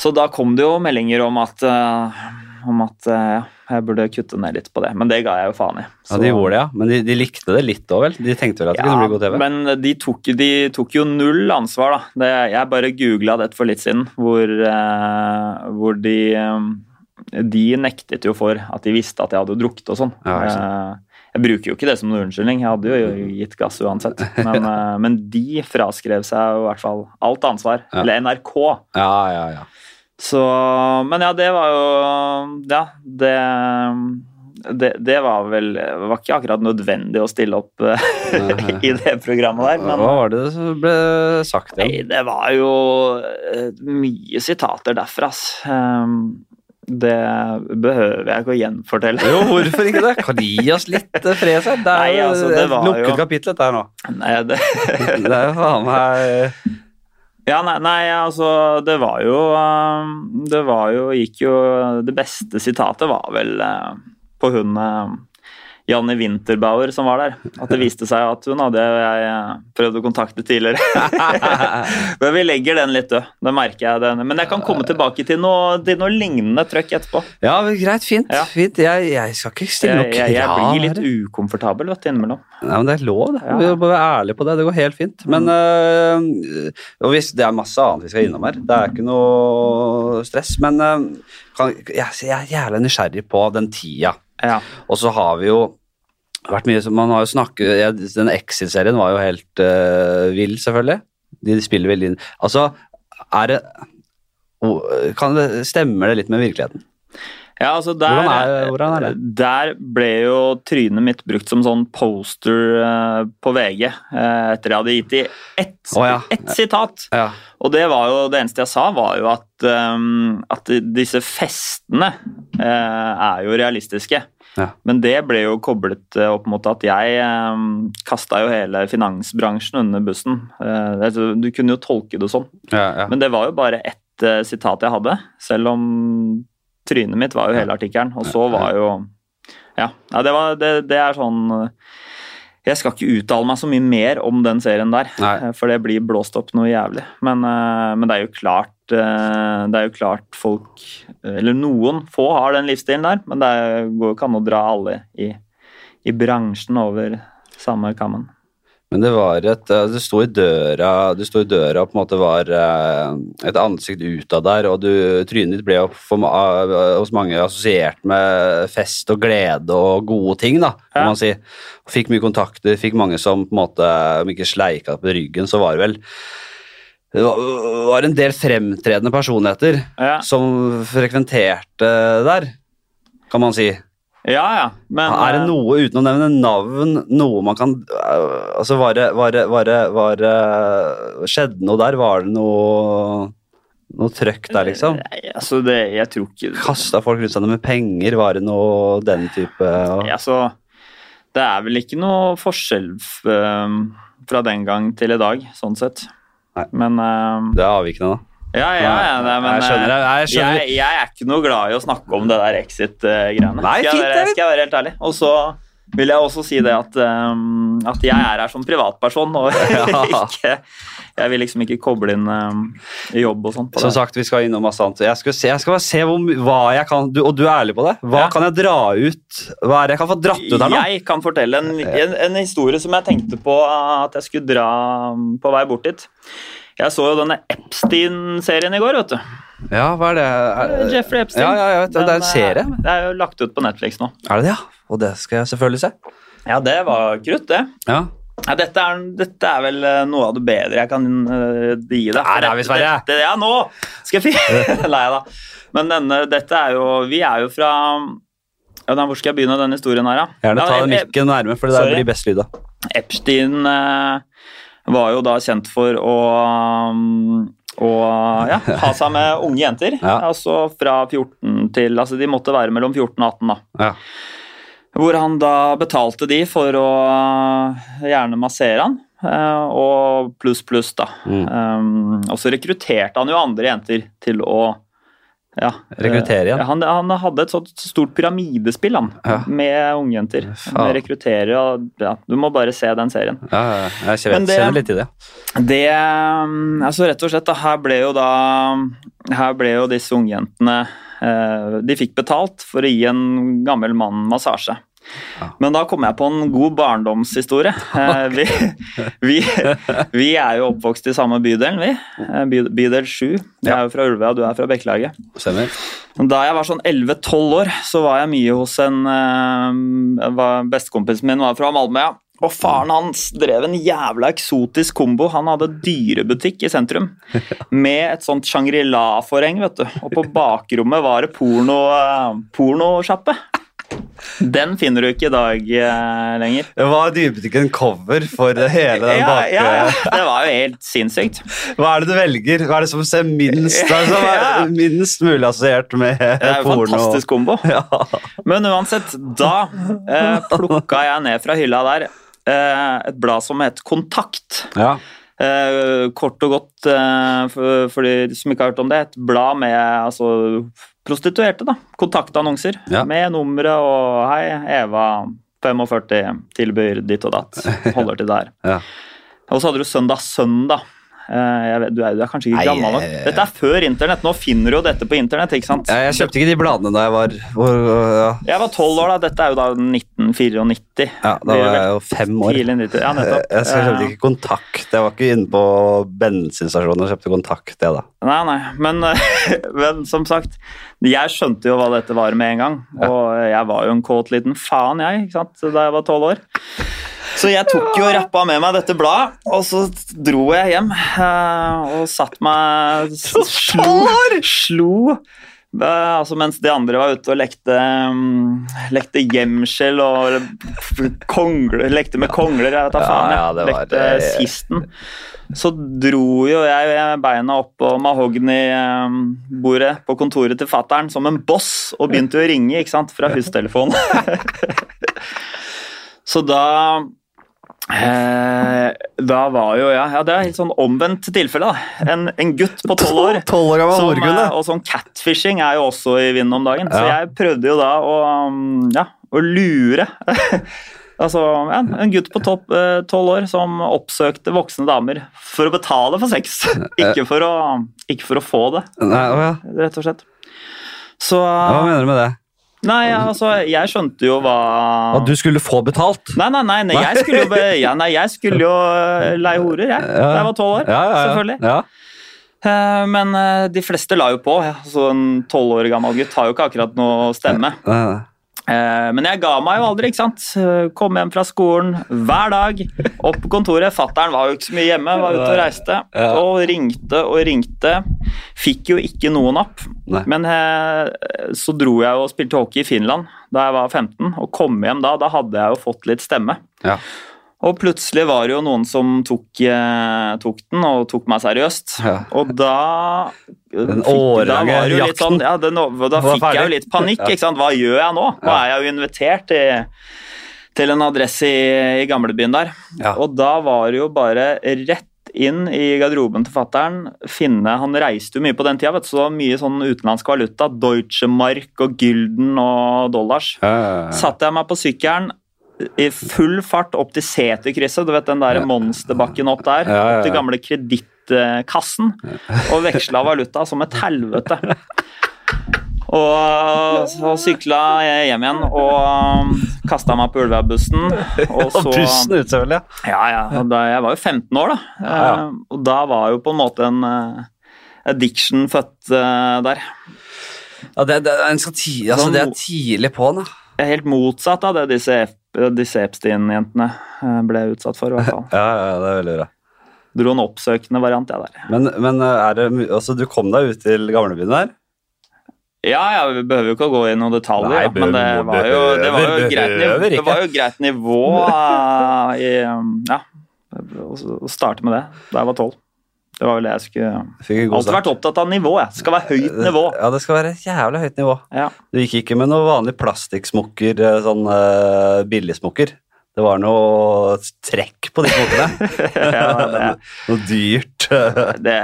Speaker 2: Så da kom det jo meldinger om at uh, om at eh, ja, jeg burde kutte ned litt på det. Men det ga jeg jo faen i.
Speaker 1: ja, de gjorde det, ja. Men de, de likte det litt òg, vel? De tenkte vel at det kunne bli god TV?
Speaker 2: Men de tok, de tok jo null ansvar, da. Det, jeg bare googla dette for litt siden, hvor, eh, hvor de eh, De nektet jo for at de visste at jeg hadde drukket og sånn.
Speaker 1: Ja,
Speaker 2: Eh, jeg bruker jo ikke det som noen unnskyldning, jeg hadde jo gitt gass uansett. <laughs> Men, eh, men de fraskrev seg jo i hvert fall alt ansvar.
Speaker 1: Ja.
Speaker 2: Eller NRK.
Speaker 1: Ja, ja, ja.
Speaker 2: Så Men ja, det var jo Ja, det det, det var vel var ikke akkurat nødvendig å stille opp eh, <laughs> i det programmet der,
Speaker 1: Hva var det som ble sagt
Speaker 2: nei,
Speaker 1: igjen?
Speaker 2: det var jo eh, mye sitater derfra, ass. Um, det behøver jeg ikke å gjenfortelle.
Speaker 1: Jo, hvorfor ikke det? <laughs> Kan gi oss litt eh, fred, selv. Det er
Speaker 2: Nei, altså, det
Speaker 1: et
Speaker 2: var
Speaker 1: lukket
Speaker 2: jo-
Speaker 1: kapittel, dette her nå.
Speaker 2: Nei, det, <laughs>
Speaker 1: Det er faen meg
Speaker 2: ja, nei, nei, altså Det var jo um, Det var jo Gikk jo Det beste sitatet var vel eh, på hun eh, Janni Winterbauer som var der. At det viste seg at hun hadde jeg eh, prøvd å kontakte tidligere. <laughs> Men vi legger den litt død. Det merker jeg. Den. Men jeg kan komme tilbake til noe, til noe lignende trøkk etterpå.
Speaker 1: Ja, greit, fint.
Speaker 2: Ja.
Speaker 1: fint. Jeg, jeg skal ikke stille noe
Speaker 2: krav. jeg,
Speaker 1: jeg
Speaker 2: blir litt ukomfortabel vet du, innimellom.
Speaker 1: Nei, men Det er lov, det.
Speaker 2: Ja.
Speaker 1: Vi må være ærlige på det. Det går helt fint. Men øh, og hvis Det er masse annet vi skal innom her. Det er ikke noe stress. Men øh, kan, jeg, jeg er jævlig nysgjerrig på den tida.
Speaker 2: Ja.
Speaker 1: Og så har vi jo mye Man har jo snakket ja, Den Exit-serien var jo helt uh, vill, selvfølgelig. De spiller veldig inn Altså, er det kan det, Stemmer det litt med virkeligheten?
Speaker 2: Ja, altså der,
Speaker 1: Hvordan er- hvordan er det?
Speaker 2: Der ble jo trynet mitt brukt som sånn poster uh, på VG uh, etter jeg hadde gitt de ett
Speaker 1: oh, ja.
Speaker 2: ett sitat.
Speaker 1: Ja.
Speaker 2: Og det var jo det eneste jeg sa, var jo at, um, at disse festene uh, er jo realistiske.
Speaker 1: Ja.
Speaker 2: Men det ble jo koblet eh, opp mot at jeg eh, kasta jo hele finansbransjen under bussen. Eh, du kunne jo tolke det sånn.
Speaker 1: Ja, ja.
Speaker 2: Men det var jo bare ett eh, sitat jeg hadde, selv om trynet mitt var jo hele artikkelen. Og så var jo Ja, det, var, det, det er sånn Jeg skal ikke uttale meg så mye mer om den serien der,
Speaker 1: Nei.
Speaker 2: for det blir blåst opp noe jævlig. Men, men det er jo klart Det er jo klart folk Eller noen få har den livsstilen der, men det går ikke an å dra alle i, i bransjen over samme kammen.
Speaker 1: Men det var et eh, Du sto i døra Du sto i døra og på en måte var eh, et ansikt utad der, og du, trynet ditt ble for, eh, hos mange assosiert med fest og glede og gode ting, da, kan
Speaker 2: Ja.
Speaker 1: man si. Fikk mye kontakter, fikk mange som på en måte Om ikke sleika på ryggen, så var det vel det var, en del fremtredende personligheter
Speaker 2: Ja,
Speaker 1: som frekventerte der, kan man si.
Speaker 2: ja. ja. Men
Speaker 1: er det
Speaker 2: eh,
Speaker 1: noe, uten å nevne navn, noe man kan øh, Altså, var det, var det, var det, var det Skjedde noe der? Var det noe Noe trøkk der, liksom?
Speaker 2: Nei, altså det, jeg tror ikke
Speaker 1: Kasta folk rundt seg med penger? Var det noe den type
Speaker 2: Nei, altså, Det er vel ikke noe forskjell fra den gang til i dag, sånn sett.
Speaker 1: Nei.
Speaker 2: Men uh,
Speaker 1: Det er avvikende, da.
Speaker 2: Ja, ja, ja nei, men
Speaker 1: jeg skjønner Jeg,
Speaker 2: Jeg
Speaker 1: skjønner.
Speaker 2: jeg, jeg er ikke noe glad i å snakke om det der Exit-greiene. Skal, skal jeg være helt ærlig. Og så vil jeg også si det at, um, at jeg er her som privatperson, og <laughs> ikke, jeg vil liksom ikke koble inn um, jobb og sånt.
Speaker 1: Som sagt, vi skal innom masse annet. Jeg skal, se, jeg skal bare se hvor, hva jeg kan du, Og du er ærlig på det. Hva
Speaker 2: Ja.
Speaker 1: kan jeg dra ut? Hva er det jeg kan få dratt ut her nå?
Speaker 2: Jeg kan fortelle en, en, en historie som jeg tenkte på at jeg skulle dra um, på vei bort dit. Jeg så jo denne Epstein-serien i går, vet du.
Speaker 1: Ja, hva er det? Er,
Speaker 2: Jeffrey Epstein.
Speaker 1: Ja, ja, det. Det er en serie.
Speaker 2: eh, Det er jo lagt ut på Netflix nå.
Speaker 1: er det det, ja? Og det skal jeg selvfølgelig se.
Speaker 2: Ja, det var krutt, det.
Speaker 1: Ja.
Speaker 2: Ja, dette, er, dette er vel eh, noe av det bedre jeg kan uh, gi deg.
Speaker 1: Der er vi, Sverre.
Speaker 2: Dette, ja, nå skal jeg finne Nei da. Men denne, dette er jo Vi er jo fra ja, da, Hvor skal jeg begynne denne historien her, da?
Speaker 1: Gjerne ta mikken nærme, for det der
Speaker 2: Sorry.
Speaker 1: blir best lyd av.
Speaker 2: Epstein uh, var jo da kjent for å um, og ja, ha <laughs> seg med unge jenter.
Speaker 1: Ja.
Speaker 2: Altså fra 14 til Altså de måtte være mellom 14 og 18, da.
Speaker 1: Ja.
Speaker 2: Hvor han da betalte de for å eh, gjerne massere han, eh, og pluss, pluss, da.
Speaker 1: Mm.
Speaker 2: Um, og så rekrutterte han jo andre jenter til å ja,
Speaker 1: Rekruttere igjen?
Speaker 2: eh, Han, han hadde et sånt stort pyramidespill han,
Speaker 1: Ja.
Speaker 2: med ungjenter. Med rekruttere og ja, Du må bare se den serien.
Speaker 1: Ja, jeg
Speaker 2: Men det-
Speaker 1: kjenner litt i det.
Speaker 2: Det um, altså Rett og slett, da, her ble jo da Her ble jo disse ungjentene eh, De fikk betalt for å gi en gammel mann massasje. Men da kom jeg på en god barndomshistorie. Eh, vi, vi, vi er jo oppvokst i samme bydelen, vi. Eh, bydel 7. Jeg er jo fra Ulvøya, du er fra Bekkelaget. Da jeg var sånn 11-12 år, så var jeg mye hos en eh, Bestekompisen min var fra Malmøya. ja. Og faren hans drev en jævla eksotisk kombo. Han hadde dyrebutikk i sentrum med et sånt Shangri-La-forheng, vet du. Og på bakrommet var det porno, eh, pornosjappe. Den finner du ikke i dag eh, lenger.
Speaker 1: Det var dyrebutikken cover for hele den
Speaker 2: Ja,
Speaker 1: bakre...
Speaker 2: ja, det var jo helt sinnssykt.
Speaker 1: Hva er det du velger? Hva er det som ser minst, <laughs> er
Speaker 2: Ja.
Speaker 1: minst mulig assosiert med porno?
Speaker 2: Det er jo
Speaker 1: porno?
Speaker 2: fantastisk kombo.
Speaker 1: Ja.
Speaker 2: Men uansett, da eh, plukka jeg ned fra hylla der et blad som het Kontakt.
Speaker 1: ja.
Speaker 2: Eh, kort og godt, eh, for, for de som ikke har hørt om det, et blad med altså, prostituerte. da, Kontaktannonser
Speaker 1: Ja.
Speaker 2: med numre og 'Hei, Eva, 45, tilbyr ditt og datt'. <laughs> Holder til der.
Speaker 1: Ja.
Speaker 2: Og så hadde du Søndag Søndag. Eh, vet, du, er, du er kanskje ikke gammel nok. Dette er før internett. Nå finner du jo dette på internett. ikke sant?
Speaker 1: Jeg, jeg kjøpte ikke de bladene da jeg var hvor, ja.
Speaker 2: Jeg var tolv år, da. Dette er jo da 1994.
Speaker 1: ja, Da var jeg jo fem år.
Speaker 2: Ja.
Speaker 1: Jeg, <laughs> jeg kjøpte ikke kontakt. Jeg var ikke inne på bensinstasjonen og kjøpte kontakt. Jeg, da.
Speaker 2: Nei, nei, men, <laughs> men som sagt, jeg skjønte jo hva dette var med en gang. Og jeg var jo en kåt liten faen, jeg, ikke sant, da jeg var tolv år. Så jeg tok jo rappa med meg dette bladet, og så dro jeg hjem eh, og satt meg Slo! slo eh, altså mens de andre var ute og lekte, mm, lekte gjemsel og kongler, lekte med kongler. Jeg vet da faen.
Speaker 1: ja, det
Speaker 2: lekte sisten. Så dro jo jeg beina opp på mahognibordet på kontoret til fattern som en boss og begynte å ringe ikke sant, fra hustelefonen. <laughs> Så da eh, Da var jo ja, ja, Det er helt sånn omvendt tilfelle. da. En, en gutt på tolv år.
Speaker 1: Tolv år
Speaker 2: Som,
Speaker 1: horgunde.
Speaker 2: eh, og sånn catfishing er jo også i vinden om dagen. Så jeg prøvde jo da å, um, ja, å lure <laughs> Altså, ja, En gutt på topp, eh, tolv år som oppsøkte voksne damer for å betale for sex. <laughs> ikke, for å, ikke for å få det,
Speaker 1: Nei, ja.
Speaker 2: rett og slett. Så
Speaker 1: Hva mener du med det?
Speaker 2: Nei, altså, jeg skjønte jo hva
Speaker 1: At du skulle få betalt?
Speaker 2: Nei, nei, nei, nei, jeg skulle jo, ja, nei, jeg skulle jo eh, leie horer, jeg. Da jeg var tolv år.
Speaker 1: Ja, ja.
Speaker 2: Selvfølgelig. Eh, Men eh, de fleste la jo på. Så en tolv år gammel gutt har jo ikke akkurat noe stemme. Eh, Men jeg ga meg jo aldri, ikke sant. Eh, Kom hjem fra skolen hver dag, opp på kontoret. Fattern var jo ikke så mye hjemme, var ute og reiste. Og ringte og ringte. Fikk jo ikke noen napp. Men eh, så dro jeg og spilte hockey i Finland da jeg var 15, og kom hjem da. Da hadde jeg jo fått litt stemme.
Speaker 1: Ja.
Speaker 2: Og plutselig var det jo noen som tok, eh, tok den, og tok meg seriøst.
Speaker 1: Ja.
Speaker 2: Og da
Speaker 1: Den
Speaker 2: var det jo litt
Speaker 1: jakten.
Speaker 2: Sånn, ja, den, da fikk jeg jo litt panikk. Ikke sant? Hva gjør jeg nå? Nå er jeg jo invitert til, til en adresse i, i gamlebyen der.
Speaker 1: Ja.
Speaker 2: Og da var det jo bare rett inn i garderoben til fattern. Finne Han reiste jo mye på den tida, vet du, så det var mye sånn utenlandsk valuta. Deutsche Mark og Gylden og dollars.
Speaker 1: Ja, ja, ja.
Speaker 2: Satte jeg meg på sykkelen, i full fart opp til Seterkrysset, du vet den der monsterbakken opp der.
Speaker 1: Ja, ja, ja.
Speaker 2: Opp til gamle kredittkassen. Og veksla valuta som et helvete. Og så sykla jeg hjem igjen og kasta meg på Ulvebussen. Og så
Speaker 1: bussen ut, selvfølgelig.
Speaker 2: Ja, ja. og Da, jeg var jo 15 år, da.
Speaker 1: Ja, ja.
Speaker 2: Eh, Og da var jo på en måte en eh, addiction født eh, der.
Speaker 1: Ja, det, det, altså, det er tidlig på, da.
Speaker 2: Helt motsatt av det disse, disse Epstein-jentene eh, ble utsatt for. i hvert fall. <laughs>
Speaker 1: Ja, ja, det er veldig bra.
Speaker 2: Dro en oppsøkende variant, jeg der.
Speaker 1: Men, men er det, altså, du kom deg ut til gamlebyen der?
Speaker 2: Ja, ja, vi behøver jo ikke å gå i noen detaljer,
Speaker 1: Nei,
Speaker 2: men det var jo, det var jo, greit, nivå, det var jo greit nivå eh, i Ja, å starte med det da jeg var tolv. Det var vel det jeg skulle Alltid vært opptatt av nivå, jeg. Det skal være høyt nivå.
Speaker 1: Ja, det skal være jævlig høyt nivå.
Speaker 2: Ja.
Speaker 1: Du gikk ikke med noen vanlig plastikksmokker, eh, sånn uh, billigsmokker. Det var noe trekk på de fotene. <laughs>
Speaker 2: ja, det, <laughs>
Speaker 1: noe dyrt. eh, <laughs>
Speaker 2: det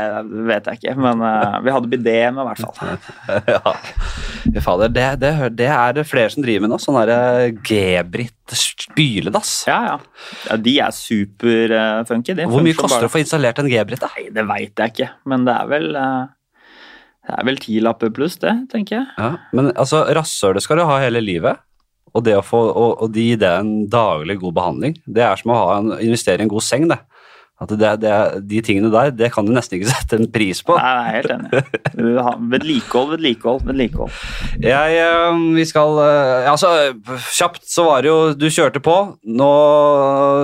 Speaker 2: vet jeg ikke, men uh, vi hadde bidé med, i hvert fall.
Speaker 1: ja. Fader, det, det, det er det flere som driver med nå. Sånn derre G-Britt spyledass.
Speaker 2: Ja, ja. ja de er superfunky.
Speaker 1: Hvor mye koster det å få installert en G-Britt? da?
Speaker 2: Nei, det veit jeg ikke, men det er vel uh... Det er vel ti lapper pluss, det, tenker jeg.
Speaker 1: Ja, men altså, rasshølet skal du ha hele livet. Og det å få, og, og de gi det en daglig god behandling, det er som å ha en, investere i en god seng. det. At det, det, De tingene der det kan du nesten ikke <laughs> sette en pris på.
Speaker 2: Nei, jeg er helt enig. Vedlikehold, vedlikehold, vedlikehold.
Speaker 1: Jeg, eh, vi skal eh, Altså, kjapt så var det jo Du kjørte på. Nå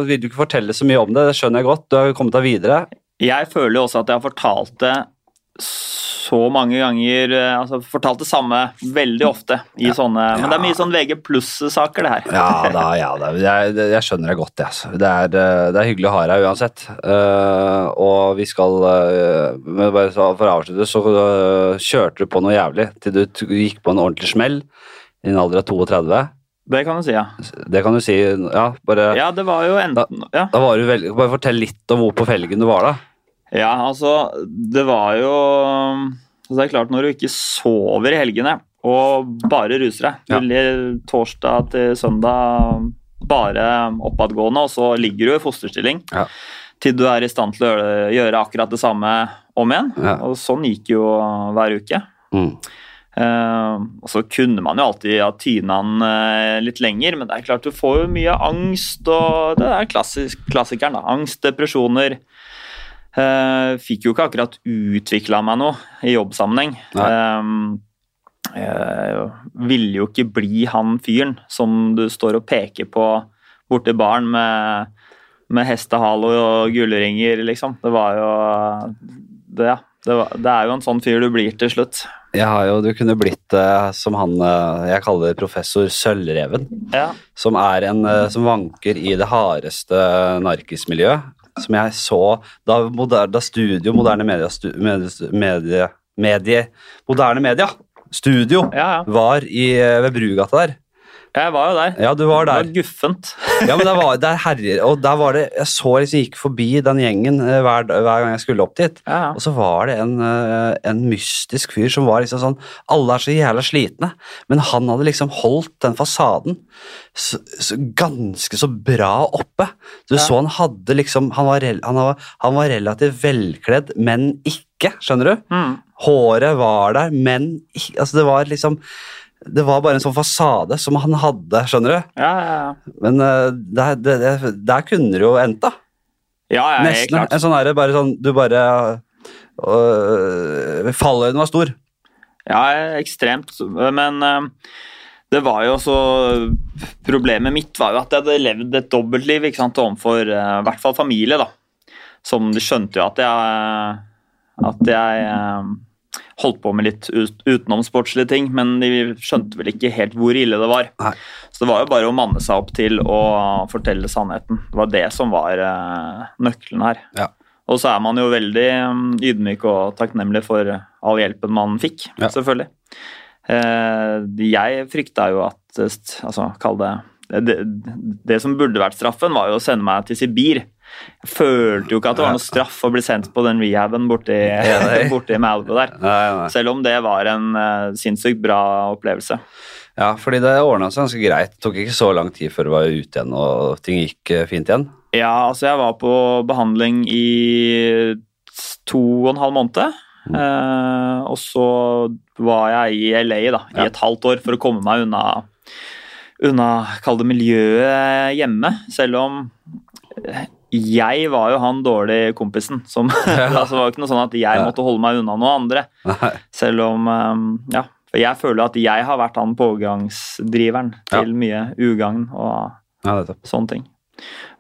Speaker 1: vil du ikke fortelle så mye om det, det skjønner jeg godt. Du har kommet deg videre.
Speaker 2: Jeg føler jo også at jeg har fortalt det så mange ganger eh, Altså fortalt det samme veldig ofte i
Speaker 1: Ja.
Speaker 2: sånne Men det er mye sånn VG pluss-saker, det her.
Speaker 1: Ja da, ja da. Jeg, jeg skjønner det godt, jeg. Altså. Det, er, eh, det er hyggelig å ha deg uansett. Uh, og vi skal uh, men bare For å avslutte, så uh, kjørte du på noe jævlig til du gikk på en ordentlig smell i en alder av 32.
Speaker 2: Det kan du si, ja.
Speaker 1: Det kan du si. Ja, bare,
Speaker 2: Ja, det var jo enten Ja,
Speaker 1: da var du veldig, bare fortell litt om hvor på felgen du var, da.
Speaker 2: Ja altså Det var jo altså, Det er klart, når du ikke sover i helgene og bare ruser deg
Speaker 1: Ja.
Speaker 2: Veldig torsdag til søndag bare oppadgående, og så ligger du i fosterstilling
Speaker 1: Ja.
Speaker 2: til du er i stand til å gjøre, gjøre akkurat det samme om igjen.
Speaker 1: Ja.
Speaker 2: Og sånn gikk jo hver uke.
Speaker 1: Mm.
Speaker 2: Uh, og så kunne man jo alltid ha tyna den uh, litt lenger, men det er klart du får jo mye angst, og det er klassisk, klassikeren, da. Angst, depresjoner. Eh, fikk jo ikke akkurat utvikla meg noe i jobbsammenheng. Eh, jeg ville jo ikke bli han fyren som du står og peker på borti baren med, med hestehale og gullringer, liksom. Det var jo det, ja. det, var, det er jo en sånn fyr du blir til slutt.
Speaker 1: Jeg har jo, Du kunne blitt eh, som han eh, jeg kaller professor Sølvreven.
Speaker 2: Ja.
Speaker 1: som er en eh, som vanker i det hardeste narkismiljøet. Som jeg så da, moder, da Studio Moderne Media, stu, medie, medie, medie Moderne Media Studio
Speaker 2: Ja, ja.
Speaker 1: var i, eh, ved Brugata der.
Speaker 2: Jeg var jo der.
Speaker 1: Ja, du var
Speaker 2: Det var guffent. <laughs>
Speaker 1: Ja, men der var, der herjer, og der var det, Jeg så liksom gikk forbi den gjengen eh, hver, hver gang jeg skulle opp dit.
Speaker 2: Ja, ja.
Speaker 1: Og så var det en, eh, en mystisk fyr som var liksom sånn Alle er så jævla slitne, men han hadde liksom holdt den fasaden så, så ganske så bra oppe. Du
Speaker 2: Ja.
Speaker 1: så han hadde liksom han var, han, var, han var relativt velkledd, men ikke, skjønner du?
Speaker 2: Mm.
Speaker 1: Håret var der, men ikke Altså, det var liksom Det var bare en sånn fasade som han hadde, skjønner du?
Speaker 2: Ja, ja, ja.
Speaker 1: Men eh, der, der, der, kunne det jo endt, da.
Speaker 2: ja, ja
Speaker 1: Nesten.
Speaker 2: klart.
Speaker 1: En sånn herre bare sånn Du bare øh, Falløyden var stor.
Speaker 2: Ja, ekstremt. Men øh, det var jo så Problemet mitt var jo at jeg hadde levd et dobbeltliv ikke sant, overfor eh, i hvert fall familie. da. Som de skjønte jo at jeg At jeg holdt på med litt ut, utenomsportslige ting, men de skjønte vel ikke helt hvor ille det var.
Speaker 1: Nei.
Speaker 2: Så det var jo bare å manne seg opp til å fortelle sannheten. Det var det som var uh, nøkkelen her.
Speaker 1: Ja.
Speaker 2: Og så er man jo veldig mm, ydmyk og takknemlig for all hjelpen man fikk,
Speaker 1: Ja.
Speaker 2: selvfølgelig. Uh, jeg frykta jo at eh, Altså, kall det det, det som burde vært straffen, var jo å sende meg til Sibir. Jeg følte jo ikke at det var noe straff å bli sendt på den rehaben borti, <laughs> <laughs> borti Malibu der.
Speaker 1: Nei, nei.
Speaker 2: Selv om det var en uh, sinnssykt bra opplevelse.
Speaker 1: Ja, fordi det ordna seg ganske greit. Det tok ikke så lang tid før du var ute igjen og ting gikk eh, fint igjen.
Speaker 2: Ja, altså jeg var på behandling i to og en halv måned.
Speaker 1: Mm.
Speaker 2: Uh, og så var jeg i LA da, i
Speaker 1: Ja.
Speaker 2: et halvt år for å komme meg unna, unna kall det miljøet hjemme. Selv om jeg var jo han dårlige kompisen. Som, <laughs> <laughs> altså, det var jo ikke noe sånn at jeg
Speaker 1: Ja.
Speaker 2: måtte holde meg unna noen andre.
Speaker 1: Nei.
Speaker 2: Selv om eh, Ja. For jeg føler at jeg har vært han pågangsdriveren til mye ugagn og
Speaker 1: Ja,
Speaker 2: sånne ting.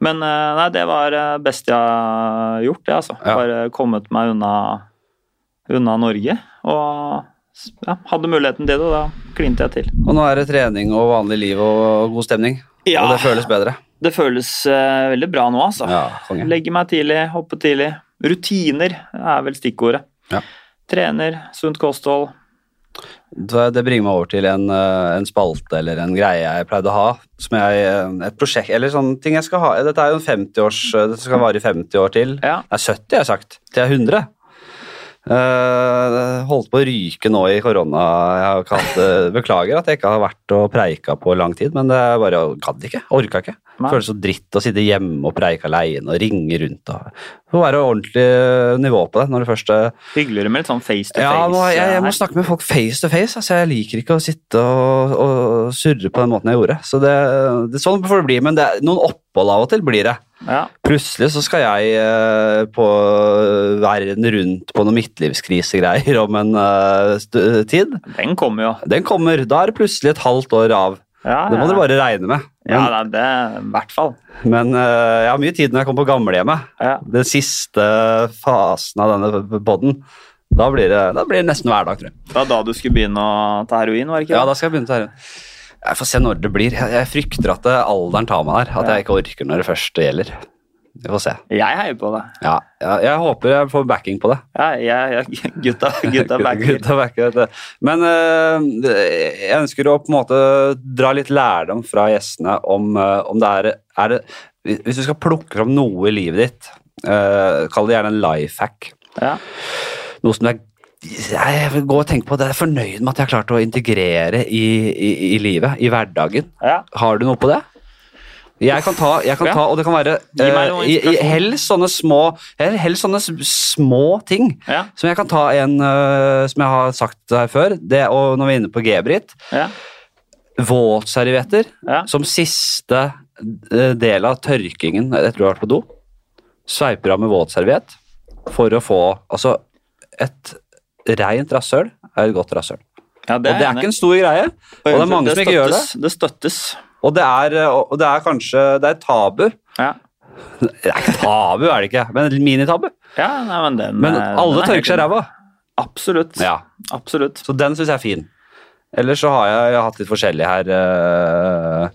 Speaker 2: Men eh, nei, det var det beste jeg har gjort, det, altså.
Speaker 1: Ja.
Speaker 2: Bare kommet meg unna, unna Norge. Og ja, hadde muligheten til det, og da klinte jeg til.
Speaker 1: Og nå er det trening og vanlig liv og god stemning.
Speaker 2: Ja.
Speaker 1: Og det føles bedre.
Speaker 2: Det føles uh, veldig bra nå, altså.
Speaker 1: Ja.
Speaker 2: Legge meg tidlig, hoppe tidlig. Rutiner er vel stikkordet.
Speaker 1: Ja.
Speaker 2: Trener, sunt kosthold.
Speaker 1: Det det bringer meg over til en, eh, en spalte eller en greie jeg pleide å ha. Som jeg, eh, et prosjekt, eller sånne ting jeg skal ha. Dette er jo en 50-års, eh, det skal vare i 50 år til.
Speaker 2: Ja.
Speaker 1: Nei, 70 har jeg sagt. Til jeg er 100. Eh, holdt på å ryke nå i korona. Jeg kalt, det- beklager at jeg ikke har vært og preika på lang tid, men det er bare gadd ikke. Orka ikke. Føles så dritt å sitte hjemme og preike aleine og ringe rundt. Og. Det må være ordentlig nivå på det når du først er
Speaker 2: Hyggeligere med litt sånn face to face.
Speaker 1: ja, nå, jeg, jeg må snakke med folk face to face. Altså, jeg liker ikke å sitte og, og surre på den måten jeg gjorde. Så det, det, sånn får det bli, men det er, noen opphold av og til blir det.
Speaker 2: Ja.
Speaker 1: Plutselig så skal jeg eh, på verden rundt på noen midtlivskrisegreier om en eh, tid.
Speaker 2: Den kommer jo.
Speaker 1: Den kommer. Da er det plutselig et halvt år av.
Speaker 2: Ja,
Speaker 1: Det må dere bare regne med.
Speaker 2: Ja,
Speaker 1: Men,
Speaker 2: ja, det i hvert fall.
Speaker 1: men eh, jeg har mye tid når jeg kommer på gamlehjemmet.
Speaker 2: Ja.
Speaker 1: Den siste fasen av denne poden. Da blir det, da blir det nesten hverdag, tror jeg.
Speaker 2: Det var da du skulle begynne å ta heroin, var det ikke
Speaker 1: Ja, da skal jeg begynne å ta heroin. Jeg får se når det blir. Jeg, jeg frykter at eh, alderen tar meg der. At
Speaker 2: Ja.
Speaker 1: jeg ikke orker når det først gjelder. Vi får se.
Speaker 2: Jeg heier på det.
Speaker 1: Ja, jeg, jeg håper jeg får backing på det.
Speaker 2: Ja, jeg, jeg, gutta, <laughs> gutta backer.
Speaker 1: Gutta backer. Men uh, jeg ønsker å på en måte dra litt lærdom fra gjestene om, uh, om det er, er det, Hvis du skal plukke fram noe i livet ditt, uh, kall det gjerne en life hack.
Speaker 2: Ja.
Speaker 1: Noe som er jeg vil gå og tenke på det. Jeg er fornøyd med at jeg har klart å integrere i, i, i livet, i hverdagen.
Speaker 2: Ja.
Speaker 1: Har du noe på det? Jeg kan ta, jeg kan ta og det kan være
Speaker 2: meg
Speaker 1: eh, helst sånne små Helst sånne små ting.
Speaker 2: Ja.
Speaker 1: Som jeg kan ta en uh, som jeg har sagt her før, det, og når vi er inne på G-Britt.
Speaker 2: Ja.
Speaker 1: Våtservietter
Speaker 2: Ja.
Speaker 1: som siste eh, del av tørkingen etter du har vært på do. Sveiper av med våtserviett for å få Altså, et rent rasshøl er et godt rasshøl.
Speaker 2: ja,
Speaker 1: Og det er ikke en stor greie.
Speaker 2: enig.
Speaker 1: og det er mange som ikke gjør
Speaker 2: det. Det støttes.
Speaker 1: Og det er, eh, og det er kanskje Det er tabu.
Speaker 2: Ja.
Speaker 1: Det er ikke tabu, er det ikke, men minitabu.
Speaker 2: ja, nei, men den
Speaker 1: Men
Speaker 2: eh,
Speaker 1: alle
Speaker 2: er
Speaker 1: tørker seg ræva.
Speaker 2: Absolutt.
Speaker 1: Ja.
Speaker 2: Absolutt.
Speaker 1: Så den syns jeg er fin. Ellers så har jeg, jeg har hatt litt forskjellig her. eh,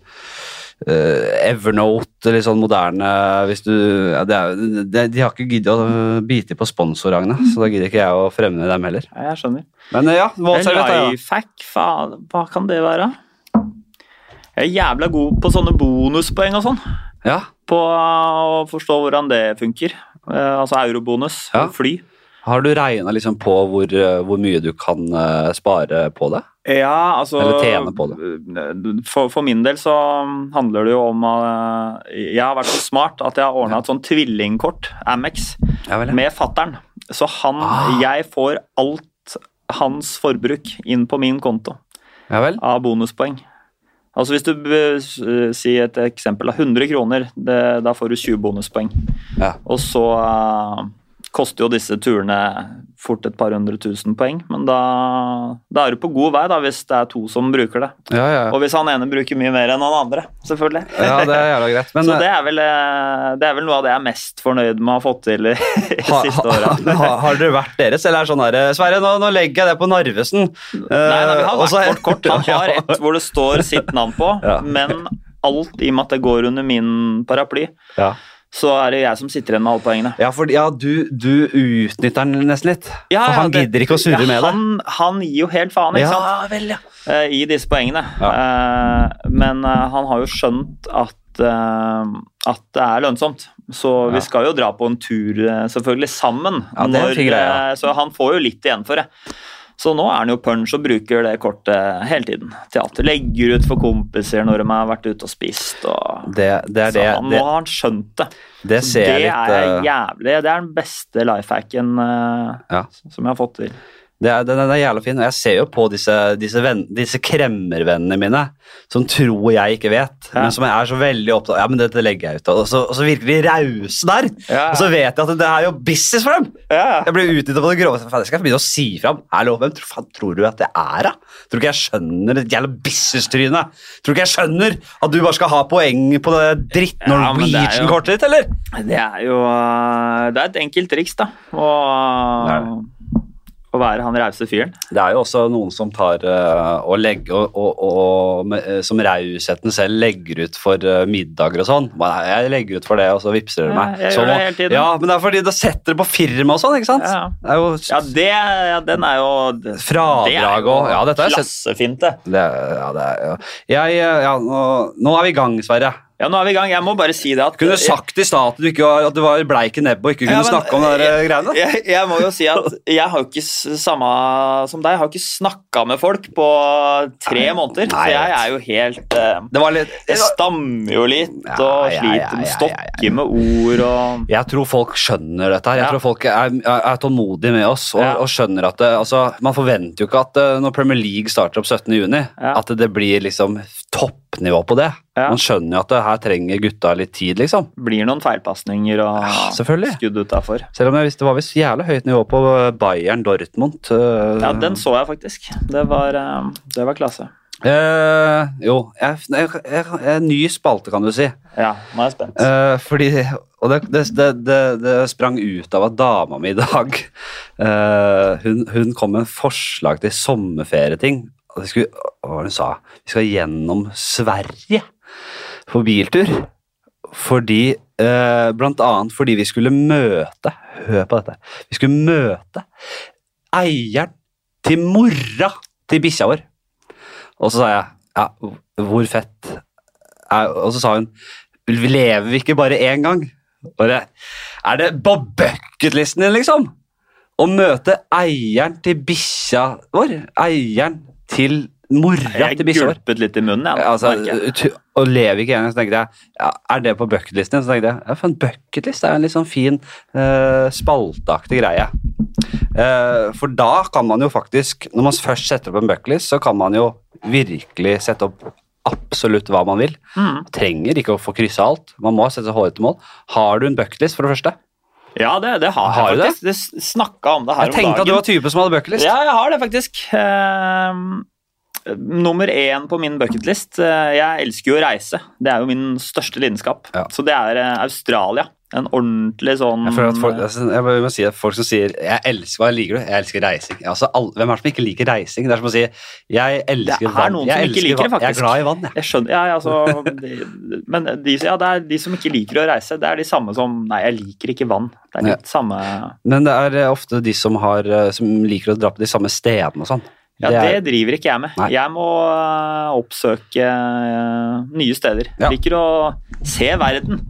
Speaker 1: Evernote, litt sånn moderne hvis du, ja, det er, De har ikke giddet å bite på sponsorene, så da gidder ikke jeg å fremme dem heller.
Speaker 2: Ja, jeg skjønner.
Speaker 1: Men ja.
Speaker 2: Lifehack, faen, hva kan det være? Jeg er jævla god på sånne bonuspoeng og sånn.
Speaker 1: ja.
Speaker 2: På å forstå hvordan det funker. Eh, altså eurobonus.
Speaker 1: Ja.
Speaker 2: Fly.
Speaker 1: Har du regna liksom på hvor, eh, hvor mye du kan eh, spare på det?
Speaker 2: Ja, altså
Speaker 1: Eller tjene på
Speaker 2: For, for min del så handler det jo om at Jeg har vært så smart at jeg har ordna et sånn tvillingkort, Amex,
Speaker 1: Ja
Speaker 2: med fattern. Så han
Speaker 1: Ah.
Speaker 2: Jeg får alt hans forbruk inn på min konto
Speaker 1: Ja
Speaker 2: av bonuspoeng. Altså Hvis du uh, sier et eksempel av 100 kroner, det, da får du 20 bonuspoeng.
Speaker 1: Ja.
Speaker 2: Og så uh, koster jo disse turene fort et par hundre tusen poeng, men da, da er du på god vei da, hvis det er to som bruker det.
Speaker 1: Ja, ja.
Speaker 2: Og hvis han ene bruker mye mer enn han andre, selvfølgelig.
Speaker 1: ja, det er jævla greit. Men <laughs>
Speaker 2: så
Speaker 1: eh,
Speaker 2: det er, vel, eh, det er vel noe av det jeg er mest fornøyd med å ha fått til i <laughs>
Speaker 1: ha,
Speaker 2: siste åra.
Speaker 1: ha, har dere vært deres, eller er sånn her Sverre, nå, nå legger jeg det på Narvesen.
Speaker 2: Nei, nei, vi har
Speaker 1: vært
Speaker 2: hvert vårt kort. Han <laughs> har et hvor det står sitt navn på, men alt i og med at det går under min paraply,
Speaker 1: Ja.
Speaker 2: Så er det jeg som sitter igjen med alle poengene.
Speaker 1: Ja, for ja, du, du utnytter den nesten litt.
Speaker 2: Ja,
Speaker 1: for han
Speaker 2: det-
Speaker 1: gidder ikke å surre
Speaker 2: ja,
Speaker 1: med deg.
Speaker 2: han, han gir jo helt faen, ikke sant?
Speaker 1: vel, ja.
Speaker 2: eh, i disse poengene. Uh, men uh, han har jo skjønt at, at det er lønnsomt. Så
Speaker 1: Ja.
Speaker 2: vi skal jo dra på en tur, selvfølgelig, sammen.
Speaker 1: Ja, det er en fin greie, ja.
Speaker 2: eh, så han får jo litt igjen for det. Så nå er han jo punch og bruker det kortet hele tiden. Teater legger ut for kompiser når de har vært ute og spist. Og,
Speaker 1: Det, det er
Speaker 2: så
Speaker 1: det,
Speaker 2: han, nå har han skjønt det.
Speaker 1: det ser jeg litt
Speaker 2: er
Speaker 1: eh,
Speaker 2: jævlig. Det er den beste lifehacken uh,
Speaker 1: Ja.
Speaker 2: som jeg har fått til.
Speaker 1: Det er, den, er jævla fin, og jeg ser jo på disse, disse, venn, disse kremmervennene mine som tror jeg ikke vet,
Speaker 2: Ja.
Speaker 1: men som er så veldig opptatt Ja, men dette legger jeg ut, og så, og så virker de rause der.
Speaker 2: Ja.
Speaker 1: Og så vet jeg at det er jo business for dem!
Speaker 2: Ja.
Speaker 1: Jeg blir utnyttet på det groveste. Jeg skal begynne å si fram. Hallo, hvem tror, tror du at det er, da? Tror du ikke jeg skjønner det jævla business-tryne? Tror du ikke jeg skjønner at du bare skal ha poeng på det dritt Norwegian-kortet ditt, eller?
Speaker 2: Det er jo uh, Det er et enkelt triks, da.
Speaker 1: Er
Speaker 2: å være han rause fyren.
Speaker 1: Det er jo også noen som tar uh, og legger og, og, og med, eh, som rausheten selv legger ut for uh, middager og sånn. Jeg legger ut for det, og så vippser
Speaker 2: Ja,
Speaker 1: meg.
Speaker 2: jeg
Speaker 1: Så
Speaker 2: gjør det hele tiden.
Speaker 1: Ja, men det er fordi da setter det på firma og sånn, ikke sant?
Speaker 2: Ja.
Speaker 1: Det er jo
Speaker 2: Ja, det, ja, den er jo det-
Speaker 1: Fradrag
Speaker 2: det
Speaker 1: og- ja, dette er jeg.
Speaker 2: Klassefint, det.
Speaker 1: det, Ja, det er ja. Jeg, ja, nå, nå er vi i gang, Sverre.
Speaker 2: Ja, nå er vi i gang. Jeg må bare si det at
Speaker 1: Kunne du sagt i stad at du ikke var, at du var bleik i nebbet og ikke kunne
Speaker 2: Ja, men-
Speaker 1: snakke om de uh, greiene?
Speaker 2: jeg, jeg må jo si at jeg har jo ikke samme som deg. Jeg har ikke snakka med folk på tre
Speaker 1: Nei,
Speaker 2: måneder.
Speaker 1: nei,
Speaker 2: så
Speaker 1: jeg
Speaker 2: er jo helt uh,
Speaker 1: Det var litt
Speaker 2: Jeg stammer jo litt
Speaker 1: Ja,
Speaker 2: og sliter med stokker med ord og
Speaker 1: Jeg tror folk skjønner dette. her. Jeg tror folk er, er, tålmodige med oss og, og skjønner at det, altså, Man forventer jo ikke at eh, når Premier League starter opp 17.6,
Speaker 2: Ja.
Speaker 1: at det blir liksom toppnivå på det.
Speaker 2: Ja.
Speaker 1: Man skjønner jo at det her trenger gutta litt tid, liksom.
Speaker 2: blir noen feilpasninger og
Speaker 1: Ja,
Speaker 2: skudd utafor.
Speaker 1: Selv om jeg visste det var visst jævlig høyt nivå på Bayern Dortmund. eh,
Speaker 2: Ja, den så jeg faktisk. Det var, eh, det var klasse.
Speaker 1: eh, jo, jeg, jeg, jeg, jeg, ny spalte, kan du si.
Speaker 2: Ja, nå er jeg spent.
Speaker 1: Eh, fordi, og det, det, det, det, det sprang ut av at dama mi i dag uh, hun, hun kom med en forslag til sommerferieting. Det skulle, hva var det hun sa? Vi skal gjennom Sverige på biltur. Fordi eh, Blant annet fordi vi skulle møte Hør på dette. Vi skulle møte eieren til mora til bikkja vår. Og så sa jeg ja, hvor fett Og så sa hun lever vi ikke bare én gang? Og det, er det på bucketlisten din, liksom? Å møte eieren til bikkja vår? Eieren til mora
Speaker 2: Jeg
Speaker 1: til bikkja vår?
Speaker 2: gulpet litt i munnen, jeg.
Speaker 1: Altså,
Speaker 2: jeg.
Speaker 1: og lever ikke igjen. så tenkte jeg ja, Er det på bucketlisten? Så tenkte jeg ja, for en bucketlist er jo en litt sånn fin uh, spalteaktig greie. Uh, for da kan man jo faktisk, når man først setter opp en bucketlist, så kan man jo virkelig sette opp absolutt hva man vil.
Speaker 2: Mm.
Speaker 1: Trenger ikke å få kryssa alt. Man må sette seg hårete mål. Har du en bucketlist, for det første?
Speaker 2: Ja, det, det har,
Speaker 1: Har
Speaker 2: jeg faktisk. Det snakka om det her
Speaker 1: Jeg
Speaker 2: om
Speaker 1: tenkte at du var typen som hadde bucketlist.
Speaker 2: Ja, jeg har det faktisk. Uh, nummer én på min bucketlist uh, Jeg elsker jo å reise. Det er jo min største lidenskap.
Speaker 1: Ja.
Speaker 2: Så det er uh, Australia. En ordentlig sånn
Speaker 1: Jeg, føler at folk, altså, jeg må si at folk som sier jeg elsker, Hva liker du? Jeg elsker reising. Altså, alle, hvem er det som ikke liker reising? Det er som å si jeg elsker
Speaker 2: er
Speaker 1: vann. Jeg elsker
Speaker 2: liker
Speaker 1: vann. Jeg er glad i vann, jeg.
Speaker 2: Jeg skjønner, ja, ja, altså, de, Men de, ja, det er de som ikke liker å reise, det er de samme som Nei, jeg liker ikke vann. Det er litt samme
Speaker 1: Men det er eh, ofte de som, har, eh, som liker å dra på de samme stedene og sånn.
Speaker 2: Ja,
Speaker 1: Det
Speaker 2: det,
Speaker 1: er-
Speaker 2: driver ikke jeg med.
Speaker 1: Nei.
Speaker 2: Jeg må øh, oppsøke øh, nye steder.
Speaker 1: Ja.
Speaker 2: Liker å se verden.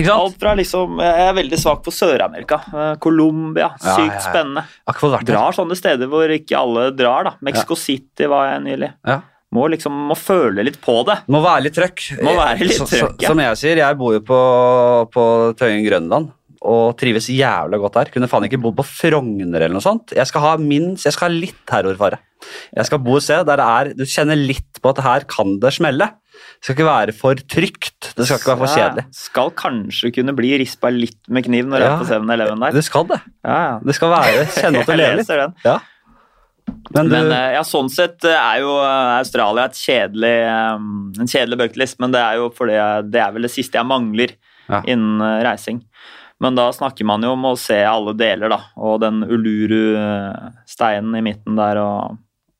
Speaker 2: Alt fra liksom Jeg er veldig svak for Sør-Amerika. Øh, Colombia.
Speaker 1: Ja,
Speaker 2: Sykt
Speaker 1: ja,
Speaker 2: spennende.
Speaker 1: Akkurat.
Speaker 2: Drar sånne steder hvor ikke alle drar, da. Mexico City var jeg nylig.
Speaker 1: Ja.
Speaker 2: Må liksom må føle litt på det.
Speaker 1: Må være litt trøkk.
Speaker 2: Må være litt trøkk, ja.
Speaker 1: Som jeg sier, jeg bor jo på, på Tøyen Grønland. Og trives jævla godt her. Kunne faen ikke bodd på Frogner eller noe sånt. Jeg skal ha minst, jeg skal ha litt terrorfare. Jeg skal bo et sted der det er, du kjenner litt på at her kan det smelle. Det skal ikke være for trygt. Det skal ikke være for
Speaker 2: Ja,
Speaker 1: kjedelig.
Speaker 2: Skal kanskje kunne bli rispa litt med kniv når du
Speaker 1: Ja.
Speaker 2: er på 7-Eleven der.
Speaker 1: Det skal det.
Speaker 2: Ja, ja.
Speaker 1: Det skal være kjenne at <laughs> du lever litt.
Speaker 2: den.
Speaker 1: Ja. Men du,
Speaker 2: Men eh, ja, sånn sett eh, er jo eh, Australia et kjedelig, en kjedelig bucketlist, men det er jo fordi det er vel det siste jeg mangler
Speaker 1: Ja.
Speaker 2: innen reising. Men da snakker man jo om å se alle deler, da, og den Uluru-steinen i midten der, og,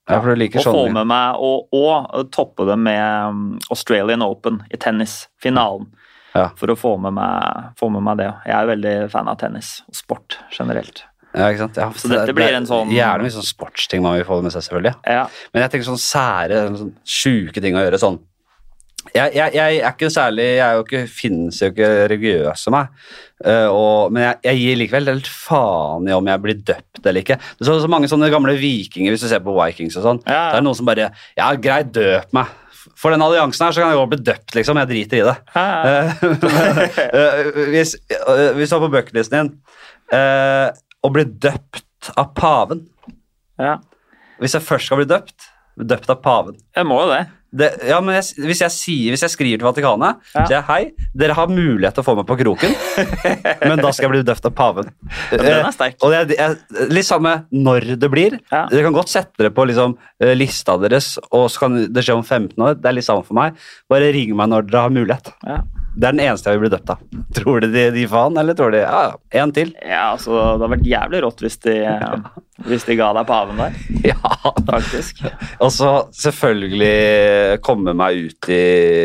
Speaker 1: ja, for du liker
Speaker 2: og få med meg og, og toppe det med um, Australian Open i tennis, finalen.
Speaker 1: Ja.
Speaker 2: For å få med, meg, få med meg det. Jeg er veldig fan av tennis og sport generelt.
Speaker 1: Ja, ikke sant? Ja,
Speaker 2: Så dette blir en sånn-
Speaker 1: Gjerne mye sånn sportsting man vil få med seg, selvfølgelig.
Speaker 2: Ja,
Speaker 1: Men jeg tenker sånn sære, sånn sjuke ting å gjøre. Sånn jeg, jeg, jeg er ikke særlig Jeg er jo ikke, finnes jo ikke religiøs som meg. Eh, og, men jeg, jeg gir likevel helt faen i om jeg blir døpt eller ikke. Det er så, så mange sånne gamle vikinger, hvis du ser på Vikings og sånn.
Speaker 2: Ja.
Speaker 1: Det er noen som bare Ja, greit, døp meg. For den alliansen her så kan jeg godt bli døpt, liksom. Jeg driter i det.
Speaker 2: Ja, Uh, <laughs>
Speaker 1: eh, hvis, hvis du har på bucketlisten din å bli døpt av paven
Speaker 2: ja.
Speaker 1: Hvis jeg først skal bli døpt, døpt av paven
Speaker 2: Jeg må jo det.
Speaker 1: det, ja, men jeg, hvis, jeg sier, hvis jeg skriver til Vatikanet
Speaker 2: Ja.
Speaker 1: sier jeg, Hei, dere har mulighet til å få meg på kroken, <laughs> men da skal jeg bli døpt av paven.
Speaker 2: Ja, den er sterk.
Speaker 1: Og det er, litt samme når det blir.
Speaker 2: Ja.
Speaker 1: Dere kan godt sette dere på liksom, eh, lista deres, og så kan det skje om 15 år. Det er litt samme for meg. Bare ring meg når dere har mulighet.
Speaker 2: Ja.
Speaker 1: Det er den eneste jeg vil bli døpt av. <laughs> Tror du de, de faen, eller tror de ja, en til?
Speaker 2: Ja, altså, Det hadde vært jævlig rått hvis de, <laughs> hvis de ga deg paven der, <laughs>
Speaker 1: Ja.
Speaker 2: faktisk.
Speaker 1: Og så selvfølgelig komme meg ut i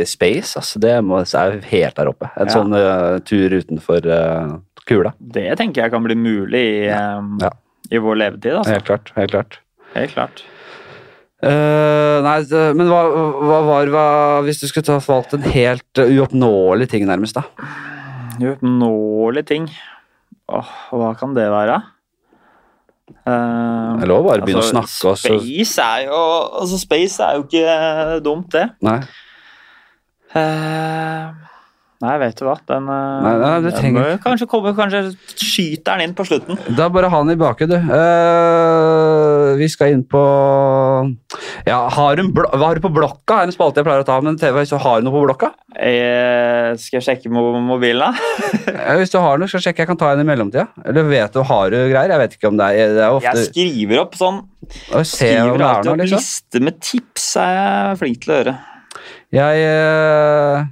Speaker 1: space. Altså, det må, er helt der oppe. En
Speaker 2: Ja.
Speaker 1: sånn uh, tur utenfor uh, kula.
Speaker 2: Det tenker jeg kan bli mulig i, eh,
Speaker 1: Ja.
Speaker 2: i vår levetid. altså.
Speaker 1: Helt klart. Helt klart.
Speaker 2: Helt klart.
Speaker 1: Eh, nei, men hva, hva var hva, Hvis du skulle ta valgt en helt eh, uoppnåelig ting, nærmest, da?
Speaker 2: Uoppnåelig ting. Åh, hva kan det være?
Speaker 1: Uh, å bare begynne
Speaker 2: altså,
Speaker 1: å snakke. Og så,
Speaker 2: Space er jo altså Space er jo ikke dumt, det.
Speaker 1: nei.
Speaker 2: Eh, nei, vet du hva. Den eh,
Speaker 1: Nei, nei,
Speaker 2: den
Speaker 1: trenger-
Speaker 2: bør Kanskje komme, kanskje skyter den inn på slutten.
Speaker 1: Da bare ha den i baket, du. Eh, vi skal inn på Ja, har du, en blo hva har du på blokka? Er en spalte jeg pleier å ta, men TV, så har du noe på blokka?
Speaker 2: Jeg skal jeg sjekke mobilen, da? <laughs>
Speaker 1: Ja, Hvis du har noe, skal jeg sjekke. Jeg kan ta en i mellomtida. Eller vet du, har du greier? Jeg vet ikke om det er, det er ofte
Speaker 2: Jeg skriver opp sånn. Skriver
Speaker 1: er
Speaker 2: alltid opp
Speaker 1: liksom.
Speaker 2: liste med tips, er jeg flink til å gjøre.
Speaker 1: Jeg eh,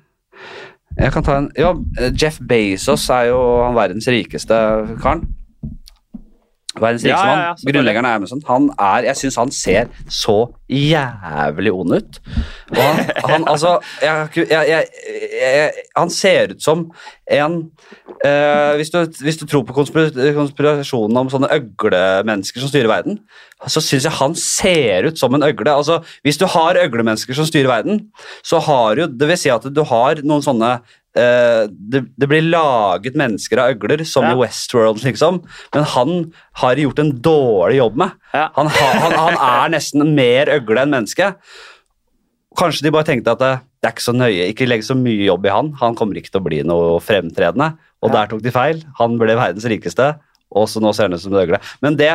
Speaker 1: Jeg kan ta en Ja, Jeff Bezos er jo han verdens rikeste karen. Verdens
Speaker 2: Ja,
Speaker 1: rikeste
Speaker 2: ja,
Speaker 1: mann.
Speaker 2: ja, selvfølgelig.
Speaker 1: Grunnleggeren av Amazon. Han er, jeg syns han ser så jævlig ond ut. Og han, han altså jeg, jeg, jeg, Han ser ut som en eh, hvis, du, hvis du tror på konspirasjonen om sånne øglemennesker som styrer verden, så syns jeg han ser ut som en øgle. Altså, hvis du har øglemennesker som styrer verden, så har jo Det vil si at du har noen sånne eh, det, det blir laget mennesker av øgler, som
Speaker 2: Ja.
Speaker 1: i Westworld, liksom. Men han har gjort en dårlig jobb med.
Speaker 2: Ja.
Speaker 1: Han, har- han, han er <laughs> nesten mer øgle enn menneske. Kanskje de bare tenkte at det, det er ikke så nøye, ikke legg så mye jobb i han. Han kommer ikke til å bli noe fremtredende. Og
Speaker 2: Ja.
Speaker 1: der tok de feil. Han ble verdens rikeste, og så nå ser han ut som en øgle. Men det,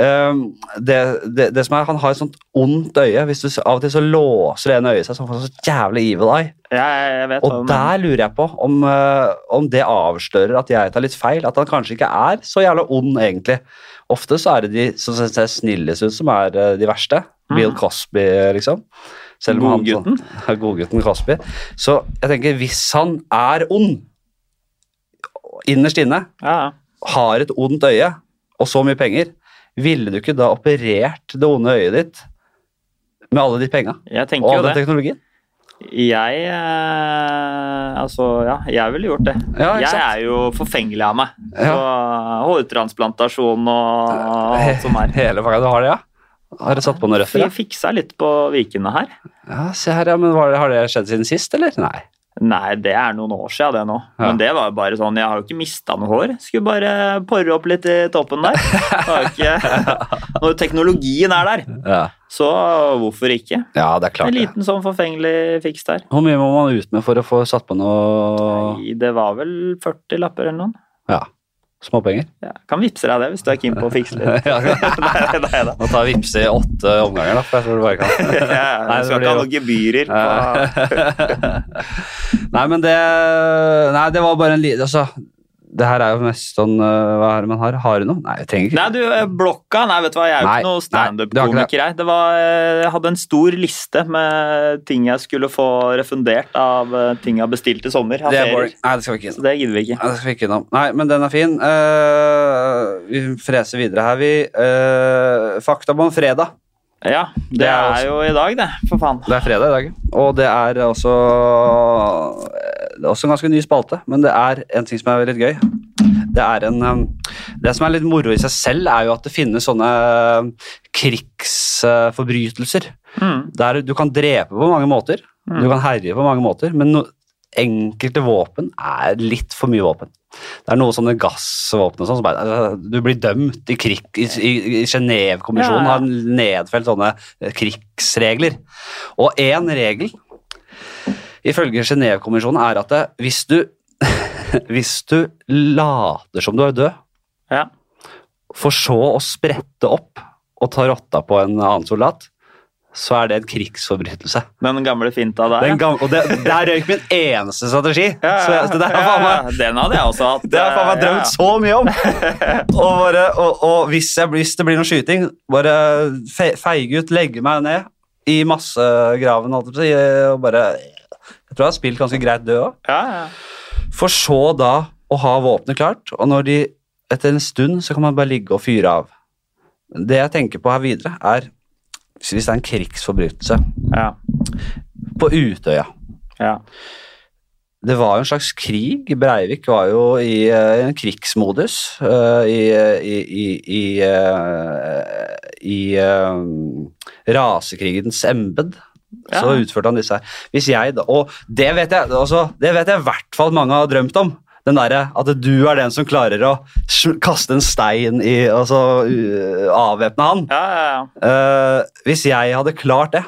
Speaker 1: um, det, det, det som er, han har et sånt ondt øye. Hvis du, Av og til så låser det ene øyet seg, så han får så jævlig evil eye.
Speaker 2: Ja, jeg vet
Speaker 1: Og
Speaker 2: om.
Speaker 1: der lurer jeg på om, uh, om det avslører at jeg tar litt feil. At han kanskje ikke er så jævla ond, egentlig. Ofte så er det de som ser snillest ut, som er uh, de verste. Bill Cosby, liksom. Selv om han-
Speaker 2: Godgutten? <laughs>
Speaker 1: sånn- Godgutten Cosby. Så jeg tenker, hvis han er ond, innerst inne,
Speaker 2: ja.
Speaker 1: Har et ondt øye og så mye penger, ville du ikke da operert det onde øyet ditt med alle de penga og all den teknologien?
Speaker 2: Jeg eh, Altså, ja, jeg ville gjort det.
Speaker 1: Ja,
Speaker 2: jeg er jo forfengelig av meg.
Speaker 1: Ja.
Speaker 2: Så hårtransplantasjon og alt som er. <laughs>
Speaker 1: Hele pakka du har det, ja? Har du satt på noen røffere?
Speaker 2: Vi fiksa litt på vikene her.
Speaker 1: Ja, se her, ja, men det, Har det skjedd siden sist, eller? Nei.
Speaker 2: Nei, det er noen år siden det nå.
Speaker 1: Ja.
Speaker 2: Men det var jo bare sånn, jeg har jo ikke mista noe hår. Skulle bare porre opp litt i toppen der. Ikke, <laughs> når teknologien er der,
Speaker 1: Ja,
Speaker 2: så hvorfor ikke?
Speaker 1: ja det er klart
Speaker 2: En liten sånn forfengelig fiks der.
Speaker 1: Hvor mye må man ut med for å få satt på noe
Speaker 2: Nei, Det var vel 40 lapper eller noen.
Speaker 1: ja, småpenger?
Speaker 2: Ja, kan vippse deg det hvis du er keen på å fikse litt. <laughs>
Speaker 1: Ja. <laughs>
Speaker 2: nei, nei da.
Speaker 1: Må ta vippse i åtte omganger, da. For jeg tror du bare kan. <laughs>
Speaker 2: Ja,
Speaker 1: Nei,
Speaker 2: du skal ikke ha noen gebyrer. På,
Speaker 1: Nei, men det Nei, det var bare en liten Altså, det her er jo mest sånn øh, Hva er det man har? Har du noe? Nei, jeg trenger ikke.
Speaker 2: Nei, du, eh, blokka Nei, vet du hva, jeg er jo
Speaker 1: Nei,
Speaker 2: ikke noe standup-komiker, jeg. Det var, eh, jeg hadde en stor liste med ting jeg skulle få refundert av eh, ting jeg har bestilt i sommer.
Speaker 1: Det er boring. Nei, det skal vi ikke
Speaker 2: Så det gidder vi ikke.
Speaker 1: Nei, det skal vi ikke innom. Nei, men den er fin. Uh, vi freser videre her, vi. Uh, fakta om fredag.
Speaker 2: Ja, det,
Speaker 1: Det er
Speaker 2: er, jo i dag, det. For faen.
Speaker 1: Det er fredag i dag, og det er også Det er også en ganske ny spalte, men det er en ting som er litt gøy. Det er en um, Det som er litt moro i seg selv, er jo at det finnes sånne um, krigsforbrytelser
Speaker 2: Mm.
Speaker 1: Der du kan drepe på mange måter,
Speaker 2: Mm.
Speaker 1: du kan herje på mange måter, men no, enkelte våpen er litt for mye våpen. Det er noen sånne gassvåpen og sånn som bare øh, Du blir dømt i krig i, i, Genévekonvensjonen
Speaker 2: Ja, ja.
Speaker 1: har nedfelt sånne eh, krigsregler. Og én regel ifølge Genévekommisjonen er at det, hvis du <laughs> hvis du later som du er død,
Speaker 2: Ja.
Speaker 1: for så å sprette opp og ta rotta på en annen soldat, så er det en krigsforbrytelse.
Speaker 2: Den gamle finta der,
Speaker 1: Den gamle, og det, der røyk min eneste strategi.
Speaker 2: Ja, <laughs>
Speaker 1: ja, ja. så det
Speaker 2: ja,
Speaker 1: faen meg
Speaker 2: Den hadde jeg også hatt.
Speaker 1: det har faen meg
Speaker 2: eh,
Speaker 1: drømt så mye om! <laughs> og, bare, og, og hvis, jeg, hvis det blir noe skyting, bare fe, feige ut, legge meg ned i massegraven, og bare Jeg tror jeg har spilt ganske greit død òg.
Speaker 2: Ja, ja.
Speaker 1: For så da å ha våpenet klart, og når de etter en stund så kan man bare ligge og fyre av. Det jeg tenker på her videre, er hvis det er en krigsforbrytelse
Speaker 2: ja.
Speaker 1: på Utøya
Speaker 2: ja.
Speaker 1: Det var jo en slags krig. Breivik var jo i eh, en krigsmodus eh, i, i, i, i, eh, i rasekrigens embed.
Speaker 2: Ja.
Speaker 1: Så utførte han disse her. Hvis jeg da, Og det vet jeg altså, det vet jeg i hvert fall mange har drømt om. Den derre at du er den som klarer å kaste en stein i Altså uh, avvæpne han.
Speaker 2: ja, ja, ja.
Speaker 1: Uh, hvis jeg hadde klart det,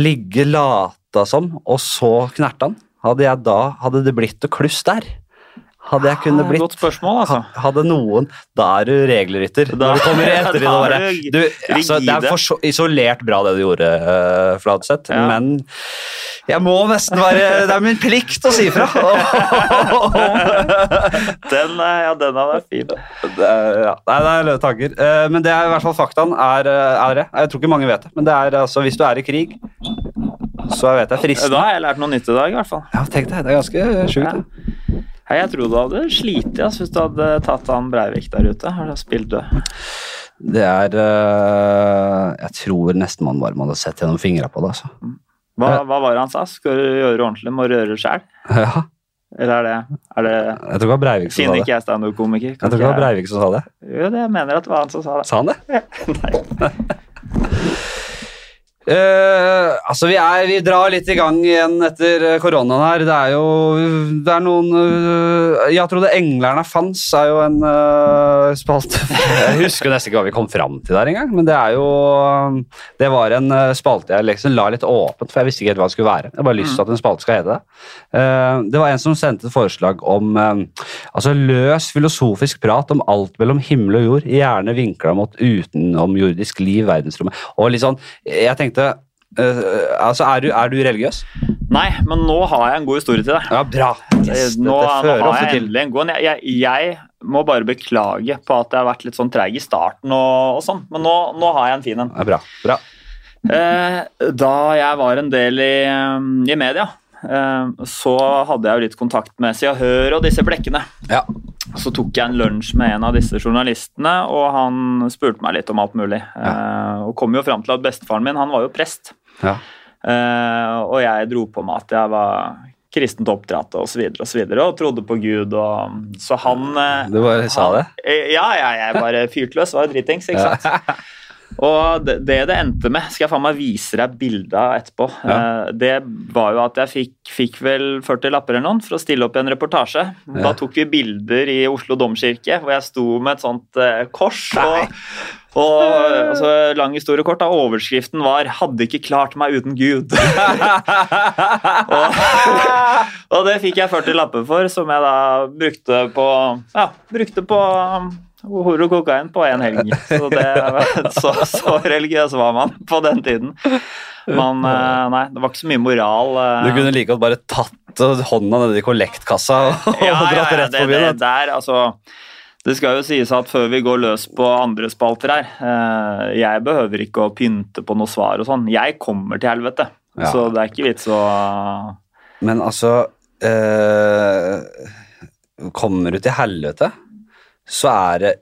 Speaker 1: ligge lata som, og så knerte han, hadde, jeg da, hadde det blitt noe kluss der? Hadde jeg kunnet
Speaker 2: Ah,
Speaker 1: blitt
Speaker 2: Godt spørsmål, altså.
Speaker 1: Hadde noen Da er du regelrytter.
Speaker 2: Da-
Speaker 1: Når du kommer <laughs> etter i det
Speaker 2: er du
Speaker 1: altså, Det er for så, isolert bra det du gjorde, uh, Fladseth,
Speaker 2: Ja.
Speaker 1: men jeg må nesten være Det er min plikt å si fra! <laughs>
Speaker 2: Den, ja, den hadde vært fin.
Speaker 1: Det ja. Nei, det er løse tanker. Uh, men det er i hvert fall faktaen. Er, eh, er det. Jeg tror ikke mange vet det, men det er altså hvis du er i krig, så vet jeg fristende.
Speaker 2: Da har jeg lært noe nytt i dag, i hvert fall.
Speaker 1: Ja, tenk deg, det er ganske sjukt.
Speaker 2: Ja. Hei, jeg tror du hadde slitt altså, hvis du hadde tatt han Breivik der ute. Har du spilt død?
Speaker 1: Det er eh, Jeg tror nesten man bare må ha sett gjennom fingra på det, altså.
Speaker 2: Hva, hva var det han sa? Skal du gjøre ordentlig, må du gjøre det sjæl? <laughs>
Speaker 1: Ja,
Speaker 2: Eller er det, er det
Speaker 1: jeg tror det var Breivik som sa det.
Speaker 2: ikke jeg er standup-komiker.
Speaker 1: Jeg tror ikke det var Breivik som sa det.
Speaker 2: Jo, det jeg mener at det var han som sa det.
Speaker 1: Sa han det? <laughs> Ja.
Speaker 2: Nei. <laughs>
Speaker 1: Eh, altså, vi, er, vi drar litt i gang igjen etter eh, koronaen her. Det er jo Det er noen uh, Jeg trodde 'Englerne fanns' er jo en uh, spalte <laughs> Jeg husker nesten ikke hva vi kom fram til der engang, men det er jo Det var en spalte jeg liksom la litt åpent, for jeg visste ikke helt hva det skulle være. Jeg bare lyst til at en spalte skal hete det. Det var en som sendte et forslag om altså løs filosofisk prat om alt mellom himmel og jord, gjerne vinkla mot utenomjordisk liv, verdensrommet. Og litt sånn, jeg tenkte eh, altså, er du, er du religiøs?
Speaker 2: Nei, men nå har jeg en god historie til deg.
Speaker 1: Ja, bra. Yes,
Speaker 2: nå, nå har jeg endelig en god en. Jeg, jeg, jeg må bare beklage på at jeg har vært litt sånn treig i starten og, og sånn, men nå, nå har jeg en fin en.
Speaker 1: ja, Bra. bra.
Speaker 2: Eh, da jeg var en del i, i media, eh, så hadde jeg jo litt kontakt med Se og Hør og disse blekkene.
Speaker 1: Ja.
Speaker 2: Så tok jeg en lunsj med en av disse journalistene, og han spurte meg litt om alt mulig. Eh, og kom jo fram til at bestefaren min han var jo prest.
Speaker 1: Ja.
Speaker 2: Uh, og jeg dro på meg at jeg var kristent oppdratt og så videre og så videre, og trodde på Gud. Og, så han eh,
Speaker 1: Du bare sa det?
Speaker 2: Ja, ja, jeg bare fyrte løs. Var jo dritings, ikke sant. <laughs> Og det det endte med, skal jeg faen meg vise deg bilde av etterpå,
Speaker 1: Ja.
Speaker 2: eh, det var jo at jeg fikk, fikk vel 40 lapper eller noen for å stille opp i en reportasje. Da tok vi bilder i Oslo domkirke hvor jeg sto med et sånt eh, kors.
Speaker 1: Nei.
Speaker 2: Og, og altså, lang historie kort, da, overskriften var 'Hadde ikke klart meg uten Gud'. <laughs> og, og det fikk jeg 40 lapper for, som jeg da brukte på ja, brukte på hore og kokain på én helg. Så, det, <laughs> så, så religiøs var man på den tiden. Men eh, nei, det var ikke så mye moral. eh.
Speaker 1: Du kunne like godt bare tatt hånda nedi kollektkassa og <laughs>
Speaker 2: ja, ja,
Speaker 1: dratt
Speaker 2: ja,
Speaker 1: rett
Speaker 2: det,
Speaker 1: forbi
Speaker 2: det,
Speaker 1: den.
Speaker 2: der, altså det skal jo sies at før vi går løs på andre spalter her eh, Jeg behøver ikke å pynte på noe svar og sånn. Jeg kommer til helvete.
Speaker 1: Ja.
Speaker 2: Så det er ikke vits å
Speaker 1: Men altså eh, Kommer du til helvete, så er det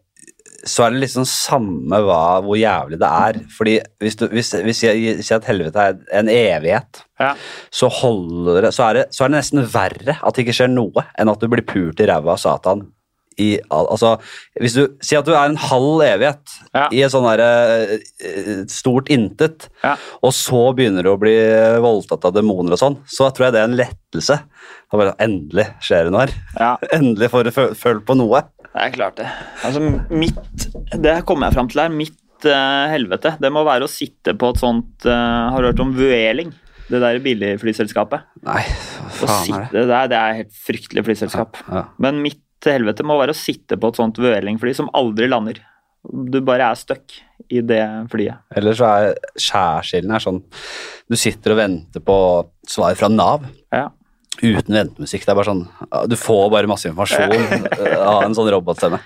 Speaker 1: så er det liksom samme hva, hvor jævlig det er. Fordi hvis, du, hvis, hvis jeg sier at helvete er en evighet,
Speaker 2: Ja.
Speaker 1: så, holder det, så, er det, så er det nesten verre at det ikke skjer noe, enn at du blir pult i ræva av Satan i Altså, hvis du sier at du er en halv evighet
Speaker 2: Ja.
Speaker 1: i et sånn derre eh, stort intet,
Speaker 2: Ja.
Speaker 1: og så begynner du å bli voldtatt av demoner og sånn, så tror jeg det er en lettelse. Bare, Endelig skjer det noe her.
Speaker 2: Ja, <laughs>
Speaker 1: Endelig får du følt på noe.
Speaker 2: Det er klart det. Altså, mitt Det kommer jeg fram til her. Mitt uh, helvete, det må være å sitte på et sånt uh, Har du hørt om Vueling? Det der billigflyselskapet.
Speaker 1: Nei, hva faen er det?
Speaker 2: sitte der, det er et helt fryktelig flyselskap.
Speaker 1: Ja.
Speaker 2: Men mitt helvete må være å sitte på et sånt Vueling-fly som aldri lander. Du bare er stuck i det flyet.
Speaker 1: Eller så er skjærsilden sånn Du sitter og venter på svar fra Nav.
Speaker 2: Ja.
Speaker 1: Uten ventemusikk. Det er bare sånn Du får bare masse informasjon <laughs> eh, av en sånn robotstemme.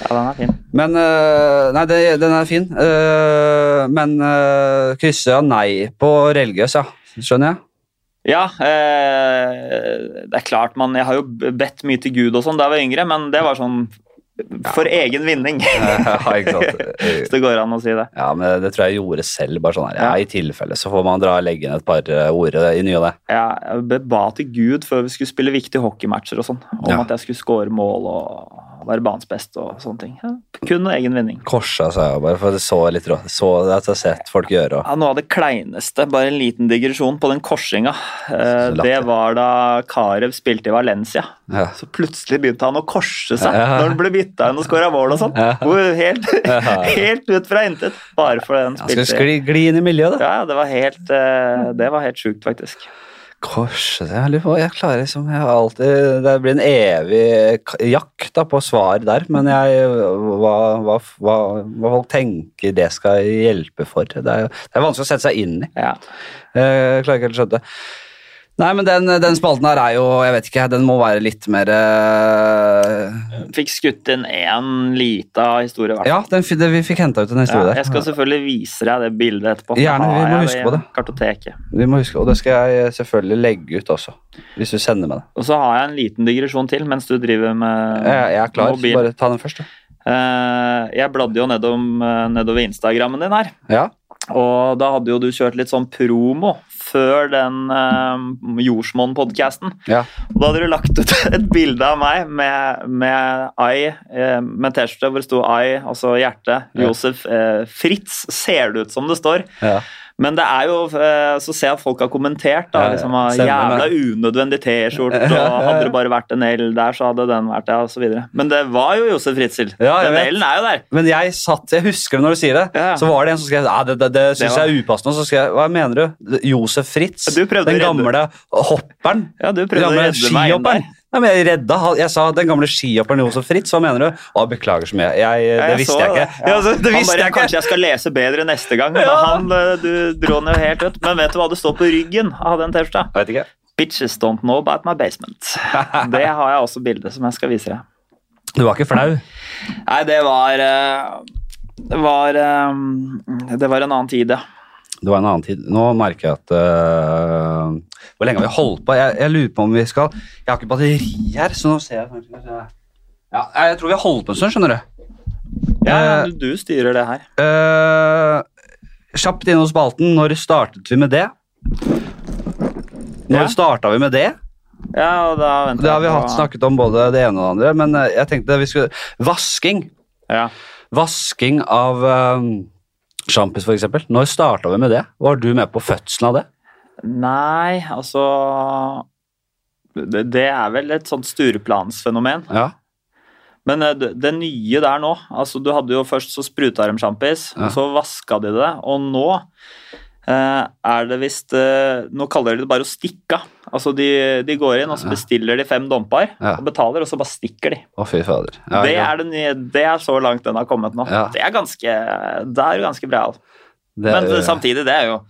Speaker 2: ja, den er fin.
Speaker 1: Men øh, Nei, det, den er fin. Uh, men uh, krysser jeg nei på religiøs, ja. Skjønner jeg.
Speaker 2: Ja, eh, det er klart man Jeg har jo bedt mye til Gud og sånn da jeg var yngre, men det var sånn for egen vinning. <laughs>
Speaker 1: Ja, ikke sant.
Speaker 2: Hvis det går an å si det.
Speaker 1: Ja, men det tror jeg gjorde selv. bare sånn her, ja,
Speaker 2: Ja.
Speaker 1: I tilfelle så får man dra og legge inn et par øh, ord i ny og det.
Speaker 2: Jeg ba til Gud før vi skulle spille viktige hockeymatcher og sånn, om
Speaker 1: Ja.
Speaker 2: at jeg skulle score mål og være banens beste og sånne ting. Ja, kun egen vinning.
Speaker 1: Korsa, sa jeg bare, for det så litt rå. Så det har jeg sett folk gjøre.
Speaker 2: Ja, Noe av det kleineste, bare en liten digresjon på den korsinga, eh, det var da Carew spilte i Valencia.
Speaker 1: ja.
Speaker 2: Så plutselig begynte han å korse seg
Speaker 1: Ja.
Speaker 2: når han ble bytta inn og skåra mål og sånn. Helt, <laughs> helt ut fra intet, bare fordi han
Speaker 1: Han
Speaker 2: spilte
Speaker 1: skli, gli inn i miljøet, da.
Speaker 2: Ja, det var helt, eh, det var helt sjukt, faktisk.
Speaker 1: Korset Jeg lurer på Jeg klarer liksom Jeg har alltid Det blir en evig jakt da på svar der, men jeg hva, hva, hva, hva folk tenker det skal hjelpe for, det er, det er vanskelig å sette seg inn i.
Speaker 2: Ja.
Speaker 1: Jeg klarer ikke helt å skjønne det. Nei, men den, den spalten her er jo Jeg vet ikke, den må være litt mer uh...
Speaker 2: Fikk skutt inn én lita historie, hvert.
Speaker 1: Ja, den, det, vi fikk henta ut en
Speaker 2: Ja,
Speaker 1: der.
Speaker 2: jeg skal selvfølgelig vise deg det bildet etterpå.
Speaker 1: Gjerne, vi må huske på det.
Speaker 2: Kartoteket.
Speaker 1: Vi må huske, Og det skal jeg selvfølgelig legge ut også, hvis du sender meg det.
Speaker 2: Og så har jeg en liten digresjon til mens du driver med
Speaker 1: Jeg, jeg er klar.
Speaker 2: mobil.
Speaker 1: Bare ta den først, du.
Speaker 2: Uh, jeg bladde jo nedom, eh, nedover Instagrammen din her,
Speaker 1: Ja.
Speaker 2: og da hadde jo du kjørt litt sånn promo før den uh, Jordsmonn-podkasten.
Speaker 1: ja.
Speaker 2: Og da hadde du lagt ut <laughs> et bilde av meg med, med I, eh, med T-skjorte hvor det sto I, altså hjerte,
Speaker 1: Ja.
Speaker 2: Josef eh, Fritz, ser det ut som det står.
Speaker 1: ja.
Speaker 2: Men det er jo eh, Så ser jeg at folk har kommentert. da, liksom Jævla unødvendig T-skjorte, <laughs> og hadde det bare vært en L der, så hadde den vært så videre. Men det var jo Josef Fritzel.
Speaker 1: Ja,
Speaker 2: den. L-en er jo der.
Speaker 1: Men jeg satt, jeg husker det når du sier det.
Speaker 2: Ja.
Speaker 1: Så var det en som skrev ah, det, det, det syns
Speaker 2: var-
Speaker 1: jeg er upassende. Så skrev jeg hva mener du? Josef Fritz?
Speaker 2: Du
Speaker 1: den gamle hopperen?
Speaker 2: Ja, du prøvde å redde meg inn der.
Speaker 1: Nei, men jeg redda Jeg sa den gamle skihopperen Josef Fritz. Hva mener du? Å, beklager så mye. Jeg, det
Speaker 2: jeg
Speaker 1: visste
Speaker 2: så
Speaker 1: jeg ikke.
Speaker 2: det.
Speaker 1: Ja, altså, det
Speaker 2: Han
Speaker 1: visste
Speaker 2: bare,
Speaker 1: jeg ikke.
Speaker 2: Kanskje jeg skal lese bedre neste gang. Men
Speaker 1: Ja.
Speaker 2: han, eh, du dro ned helt ut. Men vet du hva det står på ryggen av den T-skjorta? Bitches don't know about my basement. <laughs> Det har jeg også bilde som jeg skal vise deg.
Speaker 1: Du var ikke flau?
Speaker 2: Nei, det var eh, Det var eh, Det var en annen tid, ja.
Speaker 1: Det var en annen tid. Nå merker jeg at øh, Hvor lenge har vi holdt på? Jeg, jeg lurer på om vi skal Jeg har ikke batteri her, så nå ser jeg kanskje ja, Jeg tror vi har holdt på en stund, skjønner du.
Speaker 2: ja
Speaker 1: Eh,
Speaker 2: du, styrer det her.
Speaker 1: Uh, kjapt innom spalten. Når startet vi med det? Når
Speaker 2: Ja.
Speaker 1: starta vi med det?
Speaker 2: Ja, da venter
Speaker 1: Det har vi hatt snakket om både det ene og det andre, men eh, jeg tenkte vi skulle Vasking.
Speaker 2: Ja.
Speaker 1: Vasking av um, sjampis, eksempel. Når starta vi med det? Var du med på fødselen av det?
Speaker 2: Nei, altså det, det er vel et sånt Stureplansfenomen.
Speaker 1: Ja.
Speaker 2: Men eh, det, det nye der nå altså Du hadde jo først så spruta de sjampis,
Speaker 1: Ja.
Speaker 2: og så vaska de det, og nå eh, er det visst eh, Nå kaller de det bare å stikke av. Altså de, de går inn og så bestiller de fem domper
Speaker 1: Ja.
Speaker 2: og betaler, og så bare stikker de.
Speaker 1: Å, fy fader. Ja,
Speaker 2: det, er det, nye, det er så langt den har kommet nå. Det er ganske Det er ganske bra. Men samtidig, det er jo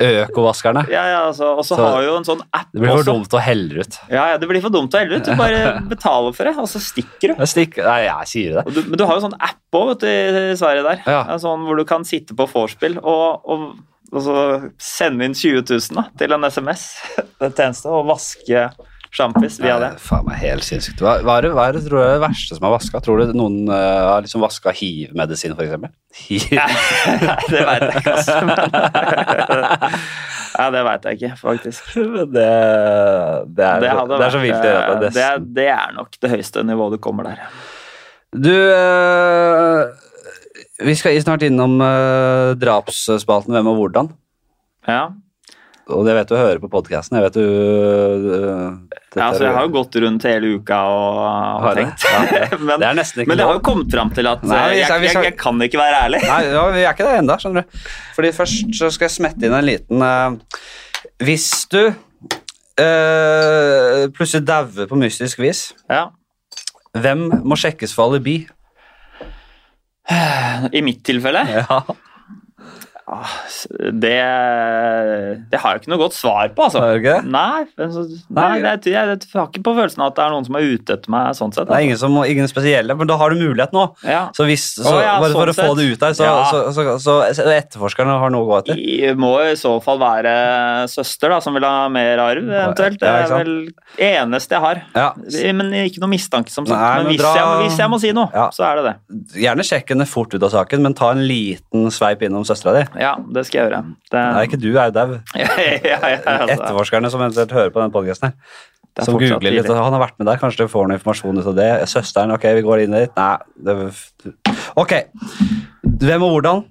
Speaker 1: Økovaskerne.
Speaker 2: ja, ja, altså, Og så har jo en sånn app
Speaker 1: Det blir for
Speaker 2: også.
Speaker 1: dumt å helle ut.
Speaker 2: Ja, ja, Det blir for dumt å helle ut. Du bare <laughs> betaler for det, og så stikker du.
Speaker 1: Stikker Nei, jeg sier det.
Speaker 2: Du, men du har jo sånn app òg i Sverige der.
Speaker 1: Ja.
Speaker 2: Sånn hvor du kan sitte på vorspiel og, og, og så sende inn 20 000 da, til en SMS <laughs> en tjeneste, og vaske sjampis via det.
Speaker 1: Nei, Faen meg helt sinnssykt. Hva, hva, er det, hva er det, tror er det verste som er vaska? Tror du noen uh, har liksom vaska hiv-medisin, eksempel? Hiv. <laughs>
Speaker 2: Nei, det veit jeg ikke, altså. <laughs> Ja, det veit jeg ikke, faktisk. <laughs>
Speaker 1: Det, det, er, det,
Speaker 2: hadde
Speaker 1: er så vilt å gjøre at
Speaker 2: eh,
Speaker 1: det,
Speaker 2: det, er- nok det høyeste nivået du kommer der.
Speaker 1: Du Vi skal snart innom drapsspalten Hvem og hvordan.
Speaker 2: Ja.
Speaker 1: Og det vet du å høre på podkasten. Jeg vet du øh,
Speaker 2: ja, altså, jeg har jo gått rundt hele uka og, og
Speaker 1: Har
Speaker 2: tenkt.
Speaker 1: Ja, det- <laughs>
Speaker 2: men,
Speaker 1: Det er nesten ikke
Speaker 2: men det har jo kommet fram til at
Speaker 1: Nei, vi
Speaker 2: jeg,
Speaker 1: skal-
Speaker 2: jeg, jeg kan ikke være ærlig.
Speaker 1: Nei, ja, vi er ikke der ennå, skjønner du. Fordi først så skal jeg smette inn en liten uh, Hvis du uh, plutselig dauer på mystisk vis,
Speaker 2: Ja.
Speaker 1: hvem må sjekkes for alibi?
Speaker 2: I mitt tilfelle
Speaker 1: Ja,
Speaker 2: det, det har jeg ikke noe godt svar på, altså. Nei, nei
Speaker 1: Nei.
Speaker 2: jeg, jeg, jeg, har ikke på følelsen at det er noen som er ute etter meg. sånn sett.
Speaker 1: Det er ingen, som, ingen spesielle, men da har du mulighet nå.
Speaker 2: Ja.
Speaker 1: Så hvis, så,
Speaker 2: oh, ja,
Speaker 1: bare for
Speaker 2: sånn
Speaker 1: å få det ut der, så,
Speaker 2: Ja.
Speaker 1: så, så, etterforskerne har noe å gå etter.
Speaker 2: Det må i så fall være søster da, som vil ha mer arv, eventuelt. Det er vel det eneste jeg har. Men ikke noe mistanke, som sagt.
Speaker 1: Nei,
Speaker 2: men
Speaker 1: men
Speaker 2: hvis,
Speaker 1: dra-
Speaker 2: jeg, hvis jeg må si noe, så er det det.
Speaker 1: Gjerne sjekk henne fort ut av saken, men ta en liten sveip innom søstera di.
Speaker 2: Ja, det skal jeg gjøre. Det,
Speaker 1: Nei, ikke du er jo dau. <laughs>
Speaker 2: ja, ja, ja, altså.
Speaker 1: Etterforskerne som eventuelt hører på den podkasten her.
Speaker 2: Er
Speaker 1: Som googler litt, og Han har vært med der, kanskje du får noe informasjon ut av det. Søsteren, ok, vi går inn dit. Nei, det Ok. Hvem og hvordan?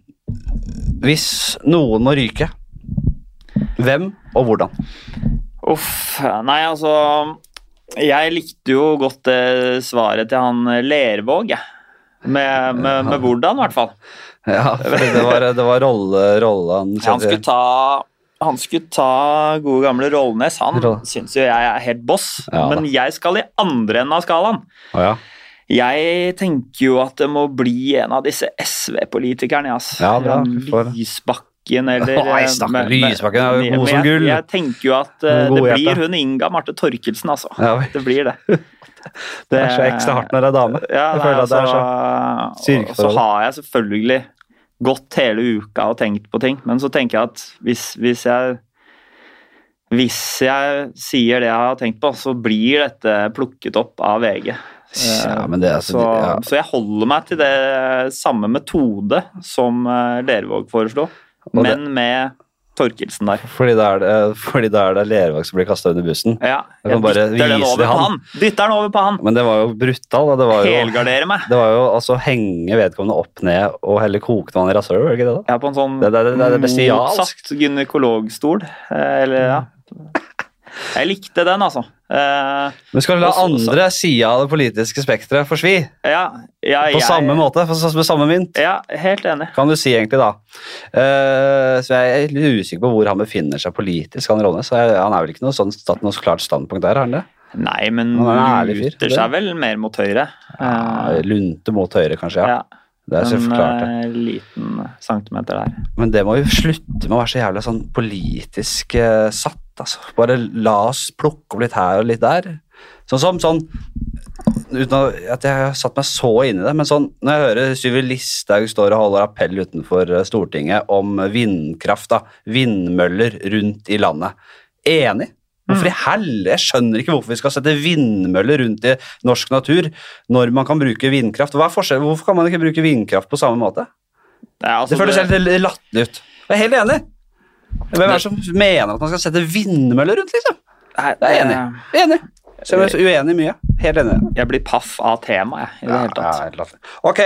Speaker 1: Hvis noen må ryke, hvem og hvordan?
Speaker 2: Uff, nei altså Jeg likte jo godt det svaret til han Lervåg, jeg. Med, med, med hvordan, i hvert fall.
Speaker 1: Ja, <laughs> for det var, det var rolle, rolle han
Speaker 2: Han skulle ta han skulle ta gode gamle Rollnes. Han
Speaker 1: Roll-
Speaker 2: syns jo jeg er helt boss,
Speaker 1: Ja
Speaker 2: men jeg skal i andre enden av skalaen.
Speaker 1: Å ja.
Speaker 2: Jeg tenker jo at det må bli en av disse SV-politikerne. altså.
Speaker 1: Ja, bra. For-
Speaker 2: Lysbakken <laughs> eller
Speaker 1: Oi, stakkar,
Speaker 2: men- men-
Speaker 1: Lysbakken er jo god som gull.
Speaker 2: Jeg tenker jo at
Speaker 1: uh,
Speaker 2: det blir hun Inga Marte Torkelsen, altså.
Speaker 1: Ja.
Speaker 2: Det blir det. <laughs>
Speaker 1: Det er så ekstra hardt når det er dame.
Speaker 2: Ja,
Speaker 1: Jeg
Speaker 2: nei,
Speaker 1: føler at det er
Speaker 2: altså,
Speaker 1: så
Speaker 2: og så har jeg selvfølgelig gått hele uka og tenkt på ting, men så tenker jeg at hvis, hvis jeg hvis jeg sier det jeg har tenkt på, så blir dette plukket opp av VG.
Speaker 1: Ja, men det altså
Speaker 2: så,
Speaker 1: ja.
Speaker 2: så jeg holder meg til det samme metode som eh, Lervåg foreslo,
Speaker 1: Og det-
Speaker 2: men med Torkelsen der.
Speaker 1: Fordi da er det, fordi da er det Lervåg som blir kasta under bussen.
Speaker 2: Ja,
Speaker 1: Jeg
Speaker 2: jeg
Speaker 1: bare
Speaker 2: dytter den over på
Speaker 1: han.
Speaker 2: Dytter den over på han.
Speaker 1: Men det var jo brutal. Da. Det var jo,
Speaker 2: Helgardere meg.
Speaker 1: det var jo altså henge vedkommende opp ned og helle kokende vann i rasshølet, var det ikke det? da?
Speaker 2: Er på en sånn
Speaker 1: Det- det- det- det det
Speaker 2: motsatt gynekologstol. eh, Eller, ja. Jeg likte den, altså. Eh,
Speaker 1: Men skal du la
Speaker 2: Og så- så-
Speaker 1: andre sida av det politiske spekteret forsvi?
Speaker 2: ja, ja,
Speaker 1: På
Speaker 2: jeg,
Speaker 1: samme måte, med samme mynt?
Speaker 2: Ja, helt enig.
Speaker 1: Kan du si egentlig, da. Eh, så jeg er litt usikker på hvor han befinner seg politisk. Han Rånes. Han er vel ikke noe sånn tatt noe klart standpunkt der, har han det?
Speaker 2: Nei, men
Speaker 1: Han er
Speaker 2: luter seg vel mer mot høyre.
Speaker 1: Ja,
Speaker 2: Eh,
Speaker 1: lunte mot høyre, kanskje. ja.
Speaker 2: ja.
Speaker 1: Det er så
Speaker 2: En
Speaker 1: klart det.
Speaker 2: eh, liten centimeter der.
Speaker 1: Men det må jo slutte med å være så jævlig sånn politisk uh, satt. Altså. Bare la oss plukke opp litt her og litt der. Sånn som sånn Uten at jeg har satt meg så inn i det, men sånn når jeg hører Syvi Listhaug står og holder appell utenfor eh, Stortinget om vindkraft, da, vindmøller rundt i landet Enig. Hvorfor i helvete? Jeg skjønner ikke hvorfor vi skal sette vindmøller rundt i norsk natur når man kan bruke vindkraft. Hva er forskjellen? Hvorfor kan man ikke bruke vindkraft på samme måte?
Speaker 2: Det, altså,
Speaker 1: Det føles helt latterlig ut. Jeg er helt enig. Hvem er det som mener at man skal sette vindmøller rundt, liksom?
Speaker 2: Nei,
Speaker 1: det er enig. Jeg er enig. Så jeg er så uenig i mye. Helt enig.
Speaker 2: Jeg blir paff av temaet, jeg, i det hele tatt.
Speaker 1: helt latterlig. Ok,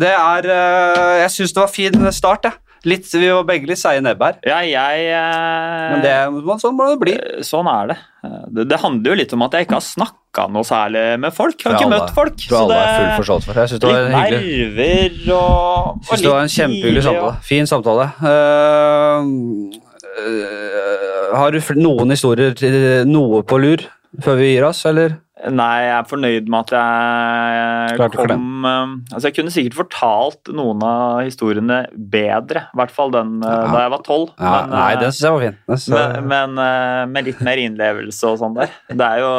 Speaker 1: det er øh, Jeg syns det var fin start, jeg. Litt, vi var begge litt seige nebb her.
Speaker 2: Ja, jeg eh,
Speaker 1: Men det, men sånn må det bli.
Speaker 2: Sånn er det. det. Det handler jo litt om at jeg ikke har snakka noe særlig med folk. Jeg har ikke
Speaker 1: alle-
Speaker 2: møtt folk.
Speaker 1: Tror alle er full forståelse for. Jeg syns det var
Speaker 2: litt
Speaker 1: hyggelig.
Speaker 2: nerver og, og
Speaker 1: Synes det var en kjempehyggelig samtale. Fin samtale. Eh, eh, har du noen historier til noe på lur før vi gir oss, eller?
Speaker 2: Nei, jeg er fornøyd med at jeg
Speaker 1: Klarte
Speaker 2: kom eh, Altså, jeg kunne sikkert fortalt noen av historiene bedre. I hvert fall den eh,
Speaker 1: Ja.
Speaker 2: da jeg var tolv.
Speaker 1: Ja,
Speaker 2: men,
Speaker 1: nei,
Speaker 2: eh,
Speaker 1: den syns jeg var fin. Synes jeg-
Speaker 2: Men, men eh, med litt mer innlevelse og sånn der. Det er jo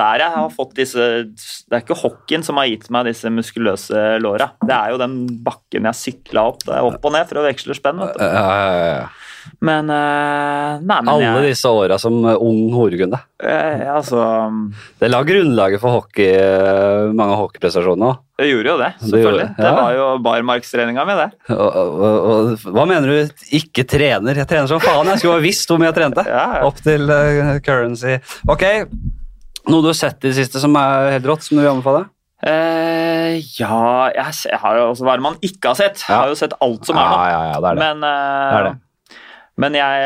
Speaker 2: der jeg har fått disse Det er ikke hockeyen som har gitt meg disse muskuløse låra. Det er jo den bakken jeg sykla opp, det er opp og ned for å veksle spenn. vet du.
Speaker 1: Ja, ja, ja.
Speaker 2: Men eh, Nei, men
Speaker 1: Alle
Speaker 2: jeg,
Speaker 1: disse åra som eh, ung horegunde.
Speaker 2: eh, Altså
Speaker 1: Det la grunnlaget for hockey, mange hockeyprestasjoner òg.
Speaker 2: Jeg gjorde jo det,
Speaker 1: Det gjorde
Speaker 2: selvfølgelig.
Speaker 1: det,
Speaker 2: Det,
Speaker 1: ja.
Speaker 2: var jo barmarkstreninga mi, det.
Speaker 1: Og, og, og, hva mener du ikke trener? Jeg trener som faen. Jeg skulle ha visst hvor mye jeg trente. <laughs>
Speaker 2: Ja, ja.
Speaker 1: Opp til uh, currency. Ok, noe du har sett i det siste som er helt rått, som du vil anbefale?
Speaker 2: Uh, ja jeg, jeg har jo også Hva er det man ikke har sett? Jeg har jo sett alt som er nå.
Speaker 1: Ja, ja, ja, det er det.
Speaker 2: Men, uh,
Speaker 1: Det er det.
Speaker 2: Men jeg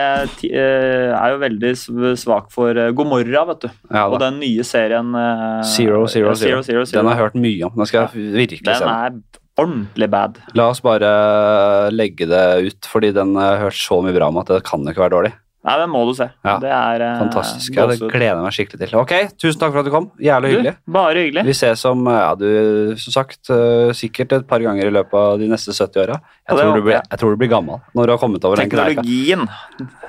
Speaker 2: eh, er jo veldig svak for eh, God vet du.
Speaker 1: Ja,
Speaker 2: Og den nye serien eh,
Speaker 1: Zero, zero, zero.
Speaker 2: zero, zero.
Speaker 1: Den har jeg hørt mye om. Den skal jeg virkelig se.
Speaker 2: Den er ordentlig bad.
Speaker 1: La oss bare legge det ut, fordi den har jeg hørt så mye bra om at det kan jo ikke være dårlig.
Speaker 2: Nei, den må du se.
Speaker 1: Ja,
Speaker 2: Det er eh,
Speaker 1: Fantastisk. Ja, det gleder jeg meg skikkelig til. Ok, tusen takk for at du kom. Jævlig hyggelig.
Speaker 2: Du, bare hyggelig.
Speaker 1: Vi ses om, ja, du, som sagt, eh, sikkert et par ganger i løpet av de neste 70 åra. Jeg, tror du blir-
Speaker 2: jeg.
Speaker 1: jeg tror du blir gammel når du har kommet over den kneika.
Speaker 2: Teknologien.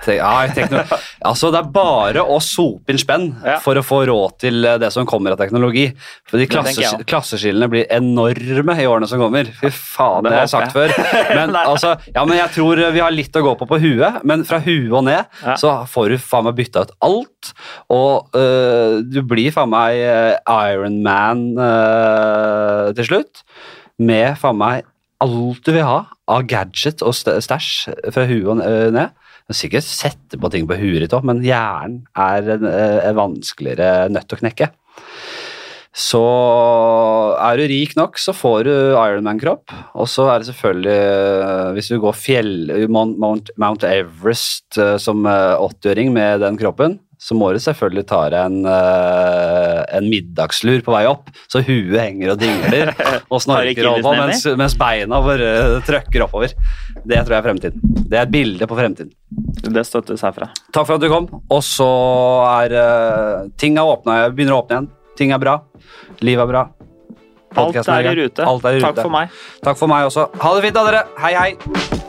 Speaker 1: Te- <laughs> altså, det er bare å sope inn spenn
Speaker 2: Ja.
Speaker 1: for å få råd til eh, det som kommer av teknologi. For de
Speaker 2: Det tenker
Speaker 1: klasse,
Speaker 2: jeg
Speaker 1: klasseskillene blir enorme i årene som kommer. Fy faen, Det har jeg sagt før. <laughs> Men, altså, ja, men jeg tror vi har litt å gå på på huet, men fra huet og ned
Speaker 2: Ja.
Speaker 1: så får du faen meg bytta ut alt. Og øh, du blir faen meg Iron Ironman uh, til slutt, med faen meg alt du vil ha av gadget og st- stæsj fra huet og øh, ned. Du kan sikkert sette på ting på huet ditt òg, men hjernen er en, øh, en vanskeligere nøtt å knekke. Så er du rik nok, så får du Ironman-kropp. Og så er det selvfølgelig, øh, hvis du går fjell, Mount, Mount, Everest øh, som øh, 80-åring med den kroppen, så må du selvfølgelig ta deg en, en middagslur på vei opp, så huet henger og dingler <laughs> og snorker over, mens, mens beina bare trøkker oppover. Det tror jeg er fremtiden. Det er et bilde på fremtiden.
Speaker 2: Det støttes herfra.
Speaker 1: Takk for at du kom. Og så er uh, ting åpna, begynner å åpne igjen. Ting er bra. Livet er bra.
Speaker 2: Alt
Speaker 1: er,
Speaker 2: er i rute.
Speaker 1: Alt er i
Speaker 2: Takk
Speaker 1: rute.
Speaker 2: for meg.
Speaker 1: Takk for meg også. Ha det fint, da, dere. Hei, hei.